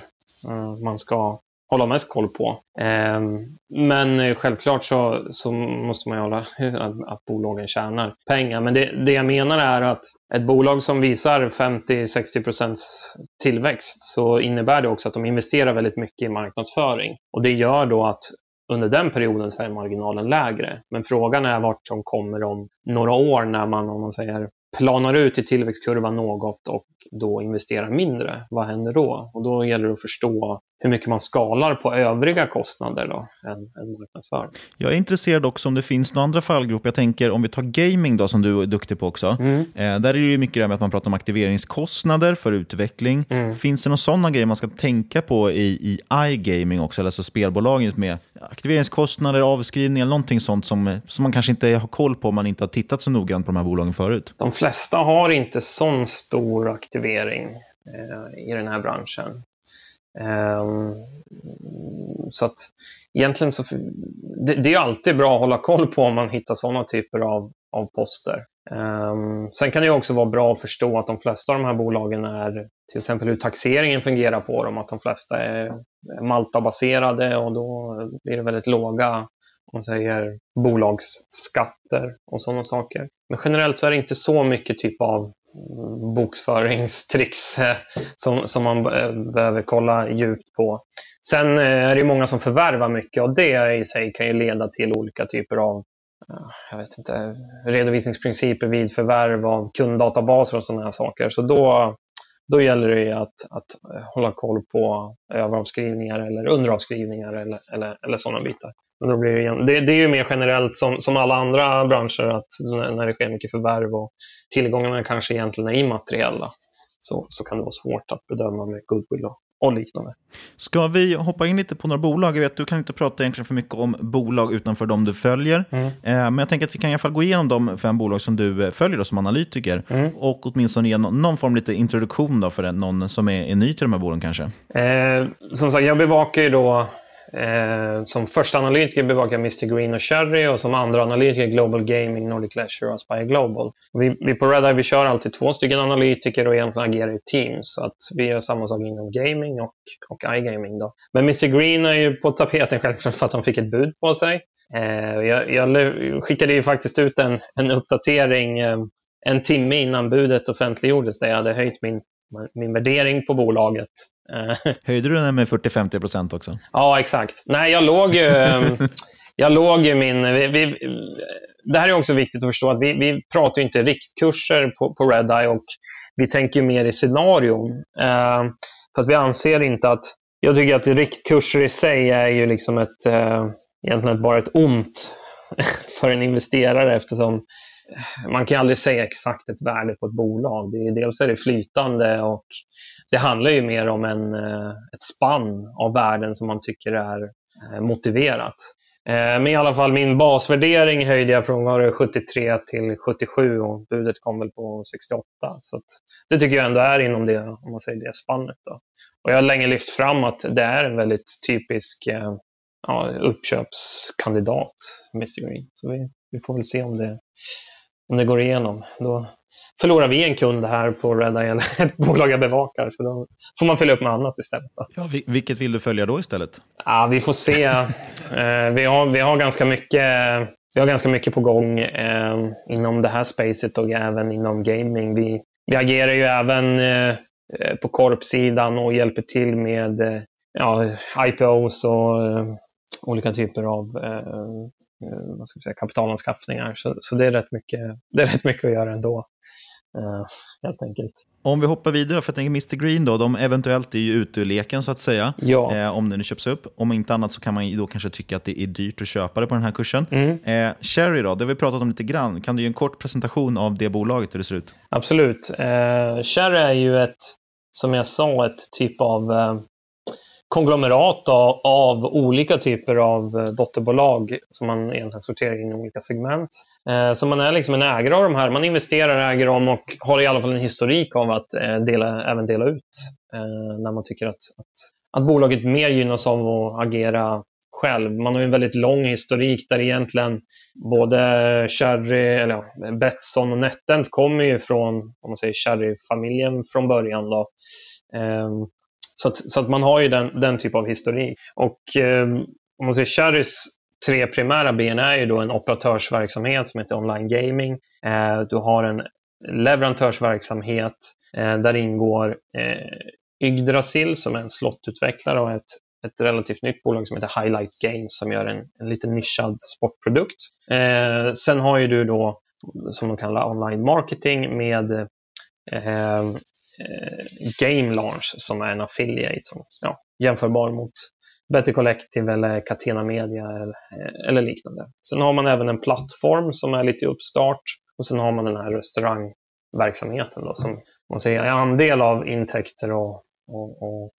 eh, man ska hålla mest koll på. Eh, men självklart så, så måste man ju hålla att, att bolagen tjänar pengar. Men det, det jag menar är att ett bolag som visar 50-60% tillväxt så innebär det också att de investerar väldigt mycket i marknadsföring. Och det gör då att under den perioden så är marginalen lägre. Men frågan är vart som kommer om några år när man, om man säger, planar ut i tillväxtkurvan något och då investerar mindre. Vad händer då? Och då gäller det att förstå hur mycket man skalar på övriga kostnader då, än, än marknadsföring. Jag är intresserad också om det finns några andra fallgropar. Jag tänker om vi tar gaming då, som du är duktig på också. Mm. Eh, där är det ju mycket det med att man pratar om aktiveringskostnader för utveckling. Mm. Finns det några sådana grejer man ska tänka på i, i iGaming också, alltså spelbolagen med aktiveringskostnader, avskrivningar, någonting sånt som, som man kanske inte har koll på om man inte har tittat så noggrant på de här bolagen förut? De flesta har inte sån stor aktivering eh, i den här branschen. Eh, så att egentligen så, det, det, är alltid bra att hålla koll på om man hittar sådana typer av, av poster. Ehm, sen kan det också vara bra att förstå att de flesta av de här bolagen är till exempel hur taxeringen fungerar på dem, att de flesta är Malta-baserade och då blir det väldigt låga om man säger, bolagsskatter och sådana saker. Men generellt så är det inte så mycket typ av bokföringstricks som, som man behöver kolla djupt på. Sen eh, är det många som förvärvar mycket och det i sig kan ju leda till olika typer av Ah, jag vet inte, redovisningsprinciper vid förvärv av kunddatabaser och sådana här saker. Så då, då gäller det att, att hålla koll på överavskrivningar eller underavskrivningar eller, eller, eller sådana bitar. Men då blir det, det, det, är ju mer generellt som, som alla andra branscher att när det sker mycket förvärv och tillgångarna kanske egentligen är immateriella så, så kan det vara svårt att bedöma med goodwill och, och liknande. Ska vi hoppa in lite på några bolag? Jag vet, du kan inte prata egentligen för mycket om bolag utanför de du följer. Mm. Eh, men jag tänker att vi kan i alla fall gå igenom de fem bolag som du eh, följer då, som analytiker. Mm. Och åtminstone ge någon form lite introduktion då för någon som är, är ny till de här bolagen kanske. Eh, som sagt, jag bevakar ju då Eh, som första analytiker bevakar jag Mr Green och Cherry och som andra analytiker Global Gaming, Nordic Leisure och Aspire Global. Vi, vi på Redeye vi kör alltid två stycken analytiker och egentligen agerar i team så att vi gör samma sak inom gaming och, och iGaming. Då. Men Mr Green är ju på tapeten självklart för att han fick ett bud på sig. Eh, jag, jag skickade ju faktiskt ut en, en uppdatering eh, en timme innan budet offentliggjordes där jag hade höjt min min värdering på bolaget. Eh, Höjde du den med 40-50 procent också? Ja, exakt. Nej, jag låg ju... Ehm, jag låg ju min... Vi, vi, det här är också viktigt att förstå att vi, vi pratar inte riktkurser på, på Redeye och vi tänker mer i scenarion. Uh, för att vi anser inte att... Jag tycker att riktkurser i sig är ju liksom ett, uh, egentligen bara ett ont för en investerare eftersom man kan aldrig säga exakt ett värde på ett bolag. Det är, dels är det flytande och det handlar ju mer om en, eh, ett spann av värden som man tycker är eh, motiverat. Eh, men i alla fall min basvärdering höjde jag från var det 73 till 77 och budet kom väl på 68. Så det tycker jag ändå är inom det, om man säger det spannet. Då. Och jag har länge lyft fram att det är en väldigt typisk ja, uppköpskandidat, Mr Green. Så vi, vi får väl se om det om det går igenom. Då, förlorar vi en kund här på Red Eye, ett bolag jag bevakar. Så då får man fylla upp med annat istället. Då. Ja, vilket vill du följa då istället? Ja, vi får se. eh, vi, har, vi, har ganska mycket, vi har ganska mycket på gång eh, inom det här spacet och även inom gaming. Vi, vi agerar ju även eh, på korpsidan och hjälper till med eh, ja, IPOs och eh, olika typer av Eh, vad ska vi säga, kapitalanskaffningar. Så, så det, är rätt mycket, det är rätt mycket att göra ändå. Uh, helt enkelt. Om vi hoppar vidare, för jag tänker Mr Green då, de eventuellt är ju ute ur leken så att säga. Ja. Eh, om den köps upp. Om inte annat så kan man då kanske tycka att det är dyrt att köpa det på den här kursen. Mm. Eh, Cherry då, det har vi pratat om lite grann. Kan du ge en kort presentation av det bolaget, hur det ser ut? Absolut. Eh, Cherry är ju ett, som jag sa, ett typ av eh, konglomerat av, av, olika typer av eh, dotterbolag som man egentligen sorterar in i olika segment. Eh, så man är liksom en ägare av de här. Man investerar, äger dem och har i alla fall en historik av att eh, dela, även dela ut eh, när man tycker att, att, att bolaget mer gynnas av att agera själv. Man har en väldigt lång historik där egentligen både Cherry, eller ja, Betsson och NetEnt kommer ju från om man säger Cherry-familjen från början. Då. Ehm, så att, så att man har ju den, den typ av historik. Och eh, om man ser Cherrys tre primära ben är ju då en operatörsverksamhet som heter online gaming. Eh, du har en leverantörsverksamhet eh, där ingår eh, Yggdrasil som är en slottutvecklare och ett, ett relativt nytt bolag som heter Highlight Games som gör en, en lite nischad sportprodukt. Eh, sen har ju du då som de kallar online marketing med eh, eh, Game Launch som är en affiliate som ja, jämförbar mot Better Collective eller Catena Media eller, eh, eller, liknande. Sen har man även en plattform som är lite i uppstart och sen har man den här restaurangverksamheten då, som man säger är andel av intäkter och, och, och, och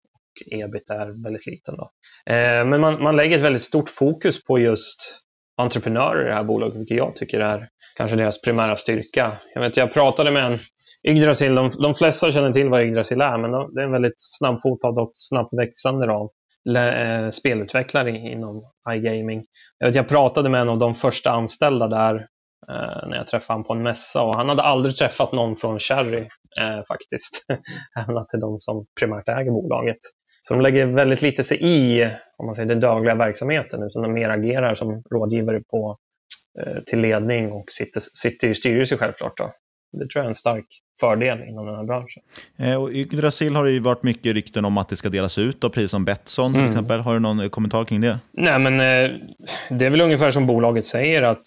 ebit är väldigt liten. Då. Eh, men man, man lägger ett väldigt stort fokus på just entreprenörer i det här bolaget, vilket jag tycker är kanske deras primära styrka. Jag, vet, jag pratade med en Yggdrasil, de, de flesta känner till vad Yggdrasil är, men det är en väldigt snabbfotad och snabbt växande då, eh, spelutvecklare inom iGaming. Jag, vet, jag pratade med en av de första anställda där eh, när jag träffade honom på en mässa och han hade aldrig träffat någon från Cherry eh, faktiskt, även att det är de som primärt äger bolaget. Så de lägger väldigt lite sig i om man säger, den dagliga verksamheten utan de mer agerar som rådgivare på, eh, till ledning och sitter, sitter i styrelse självklart. Då. Det tror jag är en stark fördel inom den här branschen. Eh, och Yggdrasil har det ju varit mycket rykten om att det ska delas ut, av precis som Betsson till mm. exempel. Har du någon kommentar kring det? Nej, men eh, det är väl ungefär som bolaget säger att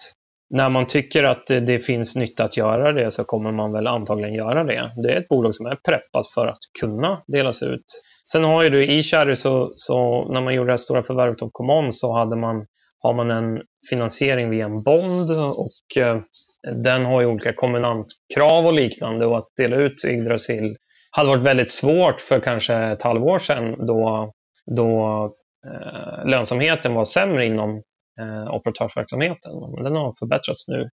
när man tycker att det finns nytta att göra det så kommer man väl antagligen göra det. Det är ett bolag som är preppat för att kunna delas ut. Sen har ju du i Cherry, så, så när man gjorde det här stora förvärvet av Common så hade man, har man en finansiering via en bond och eh, den har ju olika kombinantkrav och liknande och att dela ut Yggdrasil hade varit väldigt svårt för kanske ett halvår sedan då, då eh, lönsamheten var sämre inom eh, operatörsverksamheten. Men den har förbättrats nu.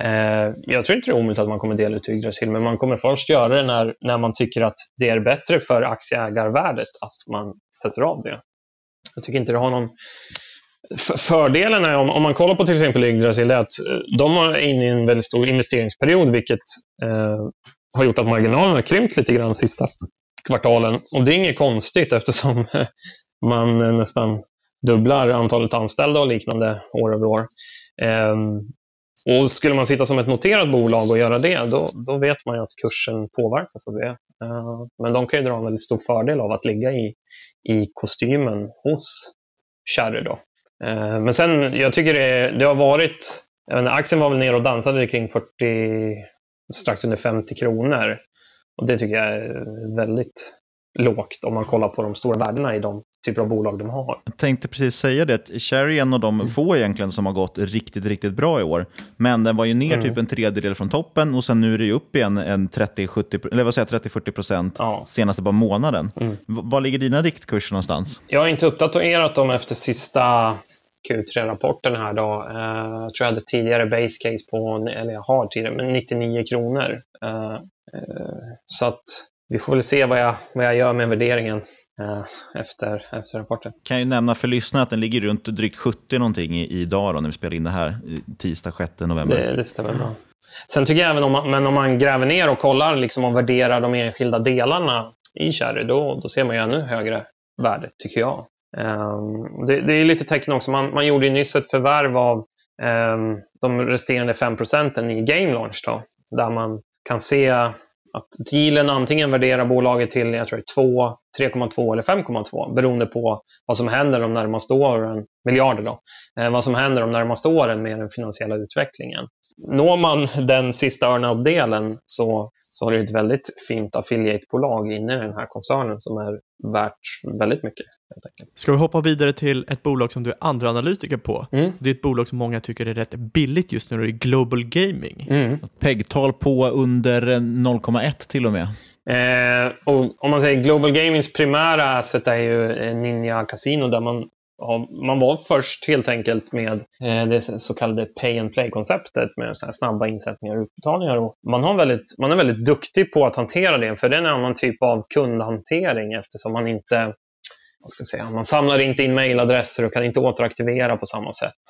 Eh, jag tror inte det är omöjligt att man kommer dela ut Yggdrasil, men man kommer först göra det när, när man tycker att det är bättre för aktieägarvärdet att man sätter av det. Jag tycker inte det har någon Fördelen är om, om man kollar på till exempel Yggdrasil, är att eh, de är inne i en väldigt stor investeringsperiod, vilket eh, har gjort att marginalerna har krympt lite grann sista kvartalen. Och det är inget konstigt eftersom man eh, nästan dubblar antalet anställda och liknande år över år. Eh, och skulle man sitta som ett noterat bolag och göra det, då, då vet man ju att kursen påverkas av det. Eh, men de kan ju dra en väldigt stor fördel av att ligga i, i kostymen hos Cherry. Då. Eh, men sen, jag tycker det, det har varit, inte, aktien var väl ner och dansade kring 40, strax under 50 kronor. Och det tycker jag är väldigt lågt om man kollar på de stora värdena i de typer av bolag de har. Jag tänkte precis säga det, Cherry är en av de mm. få egentligen som har gått riktigt, riktigt bra i år. Men den var ju ner mm. typ en tredjedel från toppen och sen nu är det upp igen en 30-40 procent ja. senaste bara månaden. Mm. Var ligger dina riktkurser någonstans? Jag har inte uppdaterat dem efter sista Q3-rapporten här då. Uh, jag tror jag hade tidigare base case på, eller jag har tidigare, men 99 kronor. Uh, uh, så att vi får väl se vad jag, vad jag gör med värderingen eh, efter, efter rapporten. Kan ju nämna för lyssnarna att den ligger runt drygt 70 någonting idag då, när vi spelar in det här, tisdag 6 november. Det, det stämmer bra. Sen tycker jag även om man, men om man gräver ner och kollar liksom och värderar de enskilda delarna i Cherry, då, då ser man ju ännu högre värde, tycker jag. Um, det, det, är lite tecken också. Man, man gjorde ju nyss ett förvärv av um, de resterande 5 procenten i Game Launch, då, där man kan se att dealen antingen värderar bolaget till jag tror 2, 3,2 eller 5,2 beroende på vad som händer de närmaste åren, miljarder då, eh, vad som händer de närmaste åren med den finansiella utvecklingen. Når man den sista earnout-delen så, så har du ett väldigt fint affiliate-bolag inne i den här koncernen som är värt väldigt mycket. Ska vi hoppa vidare till ett bolag som du är andra analytiker på? Mm. Det är ett bolag som många tycker är rätt billigt just nu, det är Global Gaming. Mm. PEG-tal på under 0,1 till och med. Eh, och om man säger Global Gamings primära asset är ju Ninja Casino där man man var först helt enkelt med eh, det så kallade pay and play-konceptet med så snabba insättningar och utbetalningar. Och man, har väldigt, man är väldigt duktig på att hantera det, för det är en annan typ av kundhantering eftersom man inte vad ska jag säga, man samlar inte in mejladresser och kan inte återaktivera på samma sätt.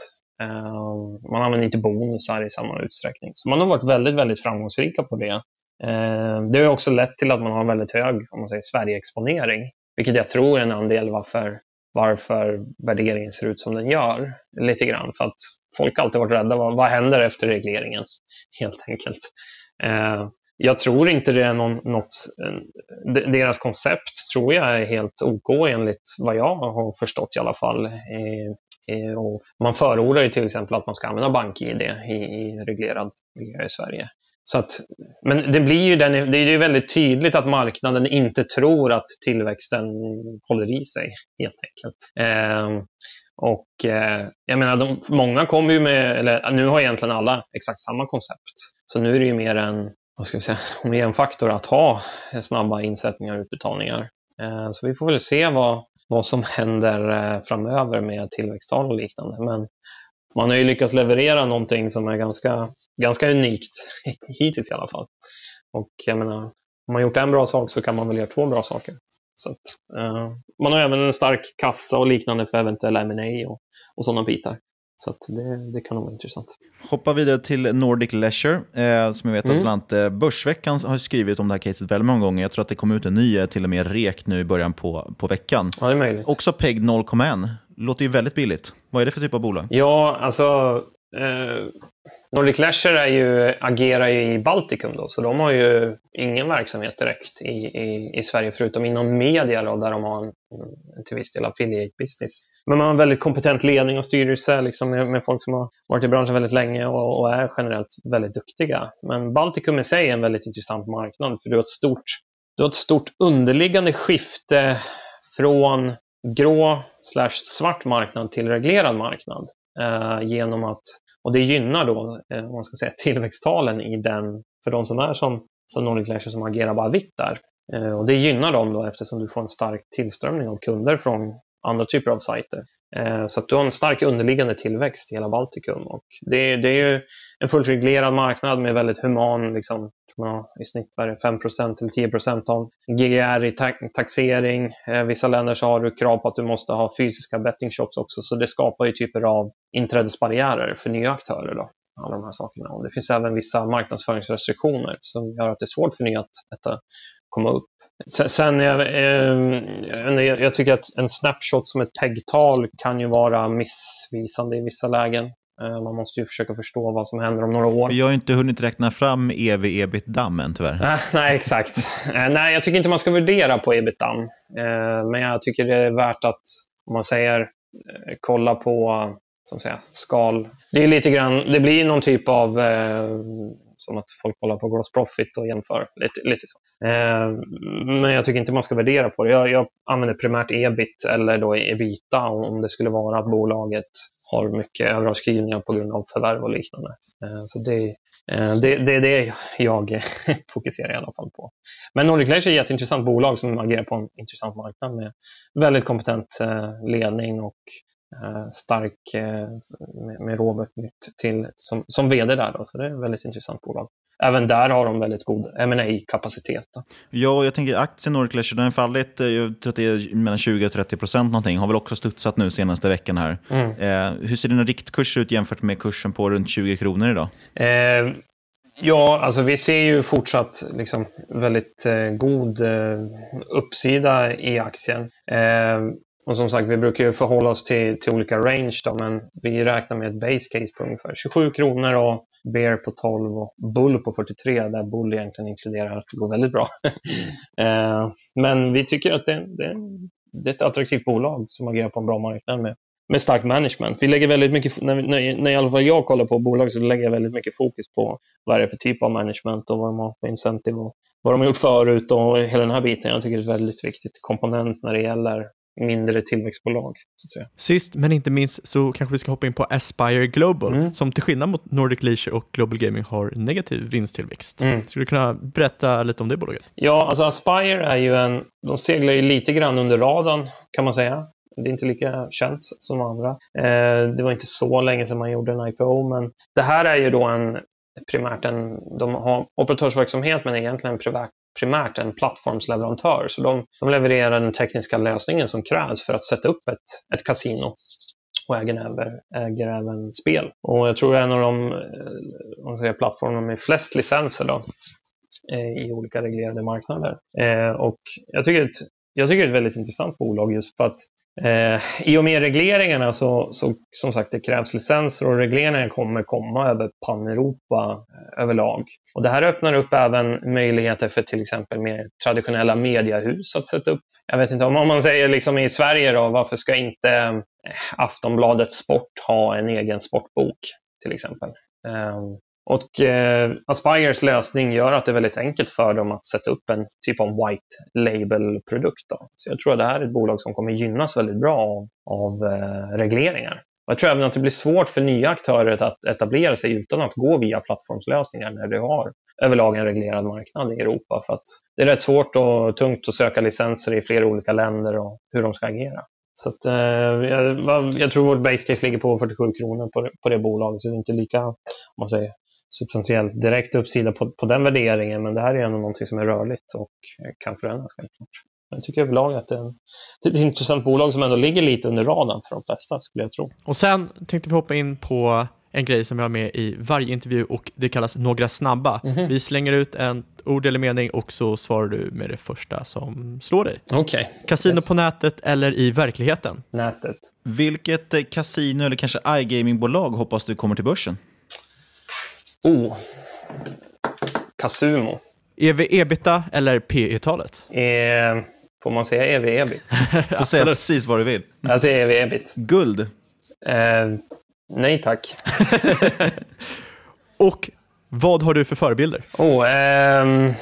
Ehm, man använder inte bonusar i samma utsträckning. Så man har varit väldigt, väldigt framgångsrika på det. Ehm, det har också lett till att man har en väldigt hög om man säger, Sverige-exponering, vilket jag tror är en andel varför varför värderingen ser ut som den gör. Lite grann för att folk alltid varit rädda. Vad, vad händer efter regleringen? Helt enkelt. Eh, jag tror inte det är någon, något... Eh, deras koncept tror jag är helt OK enligt vad jag har förstått i alla fall. Eh, eh, och man förordar ju till exempel att man ska använda BankID i, i reglerad miljö i Sverige. Så att, men det blir ju den, det är ju väldigt tydligt att marknaden inte tror att tillväxten håller i sig, helt enkelt. Eh, och eh, jag menar, de, många kommer ju med, eller nu har egentligen alla exakt samma koncept. Så nu är det ju mer en, vad ska vi säga, en faktor att ha snabba insättningar och utbetalningar. Eh, så vi får väl se vad, vad som händer eh, framöver med tillväxttal och liknande. Men man har ju lyckats leverera någonting som är ganska, ganska unikt hittills i alla fall. Och jag menar, om man gjort en bra sak så kan man väl göra två bra saker. Så att, uh, man har även en stark kassa och liknande för eventuella M&A och, och sådana bitar. Så det, det, kan nog vara intressant. Hoppa vidare till Nordic Leisure, eh, som jag vet mm. att bland annat eh, Börsveckan har skrivit om det här caset väldigt många gånger. Jag tror att det kom ut en ny, eh, till och med rek nu i början på, på veckan. Ja, det är möjligt. Också PEG 0,1. Låter ju väldigt billigt. Vad är det för typ av bolag? Ja, alltså eh, Nordic Leisure är ju, agerar ju i Baltikum då, så de har ju ingen verksamhet direkt i, i, i Sverige förutom inom media då, där de har en, en till viss del affiliate business. Men man har en väldigt kompetent ledning och styrelse liksom, med, med folk som har varit i branschen väldigt länge och, och, är generellt väldigt duktiga. Men Baltikum i sig är en väldigt intressant marknad för du har ett stort, du har ett stort underliggande skifte från grå slash svart marknad till reglerad marknad. Eh, genom att, och det gynnar då eh, man ska säga, tillväxttalen i den, för de som är som, som Nordic Leisure som agerar bara vitt där. Eh, och det gynnar dem då eftersom du får en stark tillströmning av kunder från andra typer av sajter. Eh, så att du har en stark underliggande tillväxt i hela Baltikum. Och det, det är ju en fullt reglerad marknad med väldigt human liksom, ja, i snitt var det 5 till 10 av GGR i taxering. Eh, vissa länder så har du krav på att du måste ha fysiska bettingshops också, så det skapar ju typer av inträdesbarriärer för nya aktörer. Då, alla de här sakerna. Och det finns även vissa marknadsföringsrestriktioner som gör att det är svårt för nya att detta eh, komma upp. Sen, eh, eh, jag, eh, jag tycker att en snapshot som ett PEG-tal kan ju vara missvisande i vissa lägen. Eh, man måste ju försöka förstå vad som händer om några år. Vi har inte hunnit räkna fram ev ebit dammen tyvärr. Äh, nej, exakt. Äh, nej, jag tycker inte man ska värdera på ebit-damm. Äh, men jag tycker det är värt att, om man säger, kolla på som säger, skal. Det, är lite grann, det blir någon typ av som att folk kollar på gross profit och jämför. Lite, lite så. Eh, men jag tycker inte man ska värdera på det. Jag, jag använder primärt ebit eller då ebita om det skulle vara att bolaget har mycket överavskrivningar på grund av förvärv och liknande. Eh, så det, eh, det, det är det jag fokuserar i alla fall på. Men Nordic Leisure är ett jätteintressant bolag som agerar på en intressant marknad med väldigt kompetent eh, ledning och stark med Robert Nytt till, som, som vd där. Då. Så det är ett väldigt intressant bolag även där har de väldigt god ma kapacitet Ja, jag tänker aktien Nordic Leisure, den har fallit, eh, jag tror att det är mellan 20 och 30 procent någonting, har väl också studsat nu senaste veckan här. Mm. Eh, hur ser dina riktkurser ut jämfört med kursen på runt 20 kronor idag? Eh, Ja, alltså vi ser ju fortsatt liksom väldigt eh, god eh, uppsida i aktien. Och som sagt, vi brukar ju förhålla oss till, till olika range då, men vi räknar med ett base case på ungefär 27 kronor och Bear på 12 och Bull på 43, där Bull egentligen inkluderar att det går väldigt bra. eh, men vi tycker att det, det, det är ett attraktivt bolag som agerar på en bra marknad med med stark management. Vi lägger väldigt mycket, när, när, när i alla fall jag kollar på bolag så lägger jag väldigt mycket fokus på vad det är för typ av management och vad de har för incentive och vad de har gjort förut och hela den här biten. Jag tycker det är ett väldigt viktigt komponent när det gäller mindre tillväxtbolag. Så att säga. Sist men inte minst så kanske vi ska hoppa in på Aspire Global Mm. som till skillnad mot Nordic Leisure och Global Gaming har negativ vinsttillväxt. Mm. Skulle du kunna berätta lite om det bolaget? Ja, alltså Aspire är ju en, de seglar ju lite grann under radarn kan man säga. Det är inte lika känt som andra. Eh, det var inte så länge sedan man gjorde en IPO, men det här är ju då en primärt en, de har operatörsverksamhet men egentligen en privat, primärt en plattformsleverantör. Så de, de levererar den tekniska lösningen som krävs för att sätta upp ett, ett kasino och äger även, äger även spel. Och jag tror det är en av de eh, om säger, plattformar med flest licenser då, eh, i olika reglerade marknader. Eh, och jag tycker, ett, jag tycker det är ett väldigt intressant bolag just för att Eh, I och med regleringarna så, så som sagt det krävs licenser och regleringarna kommer komma över pan-Europa eh, överlag. Och det här öppnar upp även möjligheter för till exempel mer traditionella mediehus att sätta upp. Jag vet inte om, om man säger liksom i Sverige då, varför ska inte eh, Aftonbladet Sport ha en egen sportbok till exempel? Eh, och eh, Aspires lösning gör att det är väldigt enkelt för dem att sätta upp en typ av white label-produkt. Så jag tror att det här är ett bolag som kommer gynnas väldigt bra av, av eh, regleringar. Och jag tror även att det blir svårt för nya aktörer att etablera sig utan att gå via plattformslösningar när du har överlag en reglerad marknad i Europa. För att det är rätt svårt och tungt att söka licenser i flera olika länder och hur de ska agera. Så att, eh, jag, jag tror vårt base case ligger på 47 kronor på, på det bolaget, så det är inte lika om man säger, substantiellt direkt uppsida på, på den värderingen, men det här är ändå någonting som är rörligt och kan förändras självklart. Jag tycker överlag att det är, en, det är ett intressant bolag som ändå ligger lite under radarn för de flesta, skulle jag tro. Och sen tänkte vi hoppa in på en grej som jag har med i varje intervju och det kallas några snabba. Mhm. Vi slänger ut en ord eller mening och så svarar du med det första som slår dig. Okej. Kasino Yes. på nätet eller i verkligheten? Nätet. Vilket eh, kasino eller kanske iGamingbolag hoppas du kommer till börsen? Oh. Casumo. EV-ebita eller PE-talet? Eh, får man säga ev-ebit? Får säga precis vad du vill. Jag säger ev-ebit. Guld? Eh, nej tack. Och vad har du för förebilder? Oh, ehm,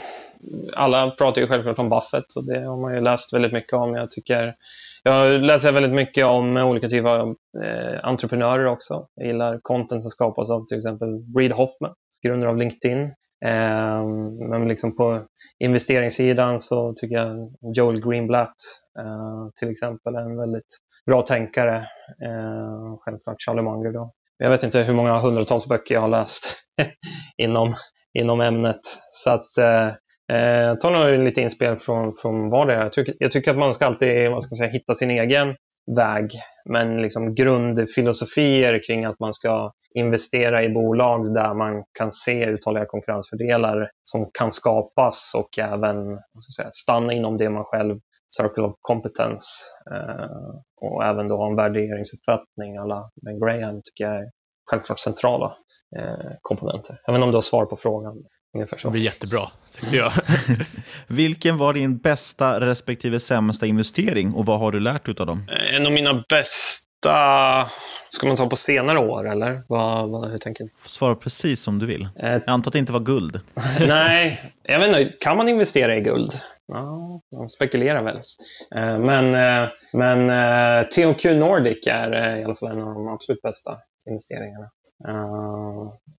alla pratar ju självklart om Buffett och det har man ju läst väldigt mycket om. Jag, tycker, jag läser väldigt mycket om olika typer av eh, entreprenörer också. Jag gillar content som skapas av till exempel Reid Hoffman, grundare av LinkedIn. Eh, men liksom på investeringssidan så tycker jag Joel Greenblatt eh, till exempel är en väldigt bra tänkare. Eh, självklart Charlie Munger då. Jag vet inte hur många hundratals böcker jag har läst inom, inom ämnet. Så att eh, eh, jag tar lite inspel från, från vad det är. Jag tycker, jag tycker att man ska alltid vad ska man säga, hitta sin egen väg. Men liksom grundfilosofier kring att man ska investera i bolag där man kan se uthålliga konkurrensfördelar som kan skapas och även vad ska säga, stanna inom det man själv Circle of Competence eh, och även då ha en värderingsuppfattning alla Ben Graham tycker jag är självklart centrala eh, komponenter. Även om du har svar på frågan. Ungefär så. Det blir jättebra, tyckte jag. Vilken var din bästa respektive sämsta investering och vad har du lärt utav dem? Eh, En av mina bästa, ska man ta på senare år eller? Vad, vad, hur tänker du? Svara precis som du vill. Eh, Jag antar att det inte var guld. Nej, jag vet inte. Kan man investera i guld? Ja, man spekulerar väl. Eh, Men, eh, men THQ Nordic är i alla fall en av de absolut bästa investeringarna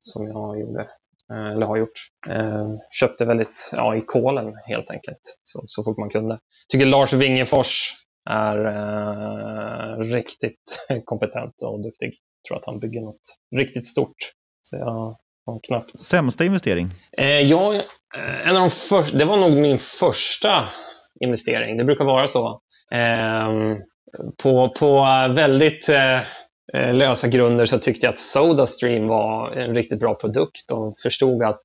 som jag gjorde. Eh, Eller har gjort. Eh, Köpte väldigt ja, i kolen helt enkelt. Så, så fort man kunde. Tycker Lars Wingefors är eh, riktigt kompetent och duktig. tror att han bygger något riktigt stort. Så jag har knappt Sämsta investering? Eh, jag, eh, en av de för, det var nog min första investering. Det brukar vara så. Eh, på, på väldigt, Eh, lösa grunder så tyckte jag att Sodastream var en riktigt bra produkt och förstod att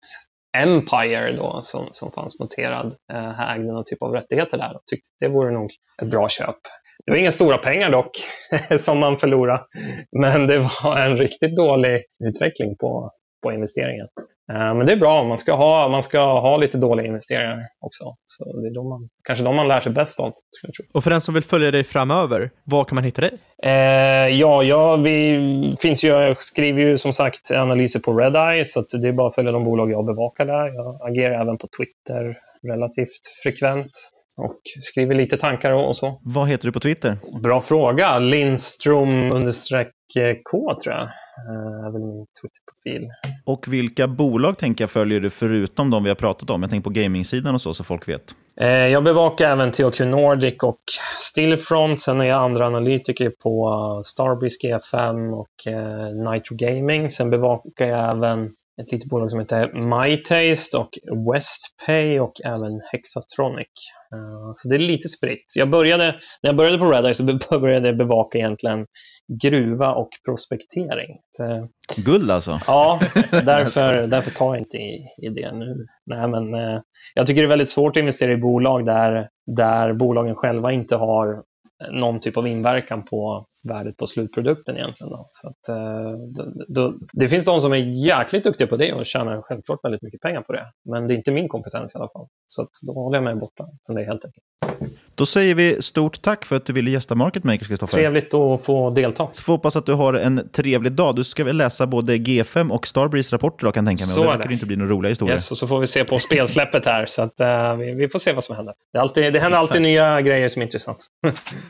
Empire då, som, som fanns noterad, eh, ägde någon typ av rättigheter där och tyckte det vore nog ett bra köp. Det var inga stora pengar dock, som man förlorade, men det var en riktigt dålig utveckling på, på investeringen. Eh, men det är bra, man ska ha, man ska ha lite dåliga investeringar också. Så det är de man, kanske de man lär sig bäst av. Och för den som vill följa dig framöver, var kan man hitta dig? Eh, ja, ja, vi finns ju, jag skriver ju som sagt analyser på Redeye, så det är bara att följa de bolag jag bevakar där. Jag agerar även på Twitter relativt frekvent och skriver lite tankar och, så. Vad heter du på Twitter? Bra fråga. Lindström understreck K tror jag. Eh, är väl min Twitter-profil. Och vilka bolag tänker jag följer du förutom de vi har pratat om? Jag tänker på gamingsidan och så, så folk vet. Eh, jag bevakar även THQ Nordic och Stillfront. Sen är jag andra analytiker på Starbreeze G5 och eh, Nitro Gaming. Sen bevakar jag även ett litet bolag som heter MyTaste och Westpay och även Hexatronic. Så det är lite spritt. Jag började, när jag började på Redeye så började jag bevaka egentligen gruva och prospektering. Guld alltså? Ja, därför, därför tar jag inte i, i det nu. Nej, men, eh, jag tycker det är väldigt svårt att investera i bolag där, där bolagen själva inte har någon typ av inverkan på värdet på slutprodukten egentligen. Då. Så att, eh, då, då, det finns de som är jäkligt duktiga på det och tjänar självklart väldigt mycket pengar på det. Men det är inte min kompetens i alla fall. Så att då håller jag mig borta från det helt enkelt. Då säger vi stort tack för att du ville gästa Market Makers, Kristoffer. Trevligt att få delta. Så får hoppas att du har en trevlig dag. Du ska väl läsa både G5 och Starbreeze rapporter då, kan tänka mig. Så och det verkar det inte bli några roliga historier. Yes, och så får vi se på spelsläppet här. Så att, uh, vi, vi, får se vad som händer. Det, alltid, det händer alltid Exakt. nya grejer som är intressant.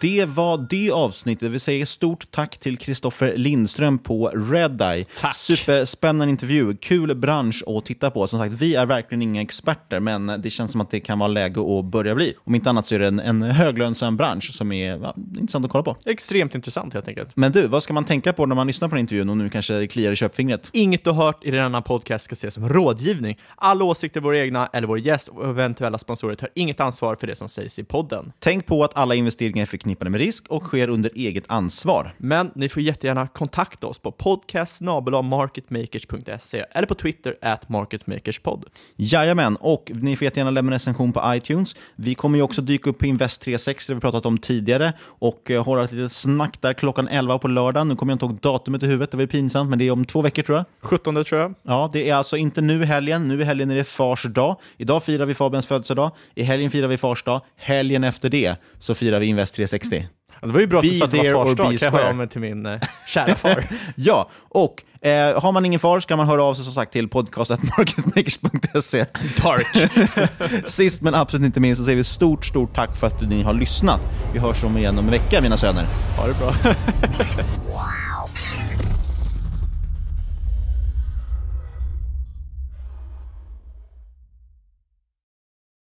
det var det avsnittet. Vi säger stort tack till Kristoffer Lindström på Redeye. Tack. Superspännande intervju. Kul bransch att titta på. Som sagt, vi är verkligen inga experter, men det känns som att det kan vara läge att börja bli. Om inte annat så är det en, en höglönsam bransch som är ja, intressant att kolla på. Extremt intressant helt enkelt. Men du, vad ska man tänka på när man lyssnar på den intervjun och nu kanske kliar i köpfingret? Inget du har hört i denna podcast ska ses som rådgivning. Alla åsikter våra egna eller vår gäst och eventuella sponsorer tar inget ansvar för det som sägs i podden. Tänk på att alla investeringar är förknippade med risk och sker under eget ansvar. Men ni får jättegärna kontakta oss på podcast.marketmakers.se eller på Twitter at marketmakerspod. Jajamän, och ni får jättegärna lämna en recension på iTunes. Vi kommer ju också dyka upp på Invest 360, det vi pratat om tidigare, och uh, hålla ett litet snack där klockan 11 på lördag. Nu kommer jag inte ihåg datumet i huvudet, det var ju pinsamt, men det är om två veckor tror jag. 17 tror jag. Ja, det är alltså inte nu helgen. Nu i helgen är det fars dag. Idag firar vi Fabians födelsedag. I helgen firar vi fars dag. Helgen efter det så firar vi Invest 360. Ja, det var ju bra att du sa att det var fars dag, kan jag höra av mig till min eh, kära far. ja, och eh, har man ingen far ska man höra av sig som sagt till podcastetmarketmakers.se. Dark. Sist men absolut inte minst så säger vi stort, stort tack för att ni har lyssnat. Vi hörs om igen om en vecka mina söner. Ha det bra.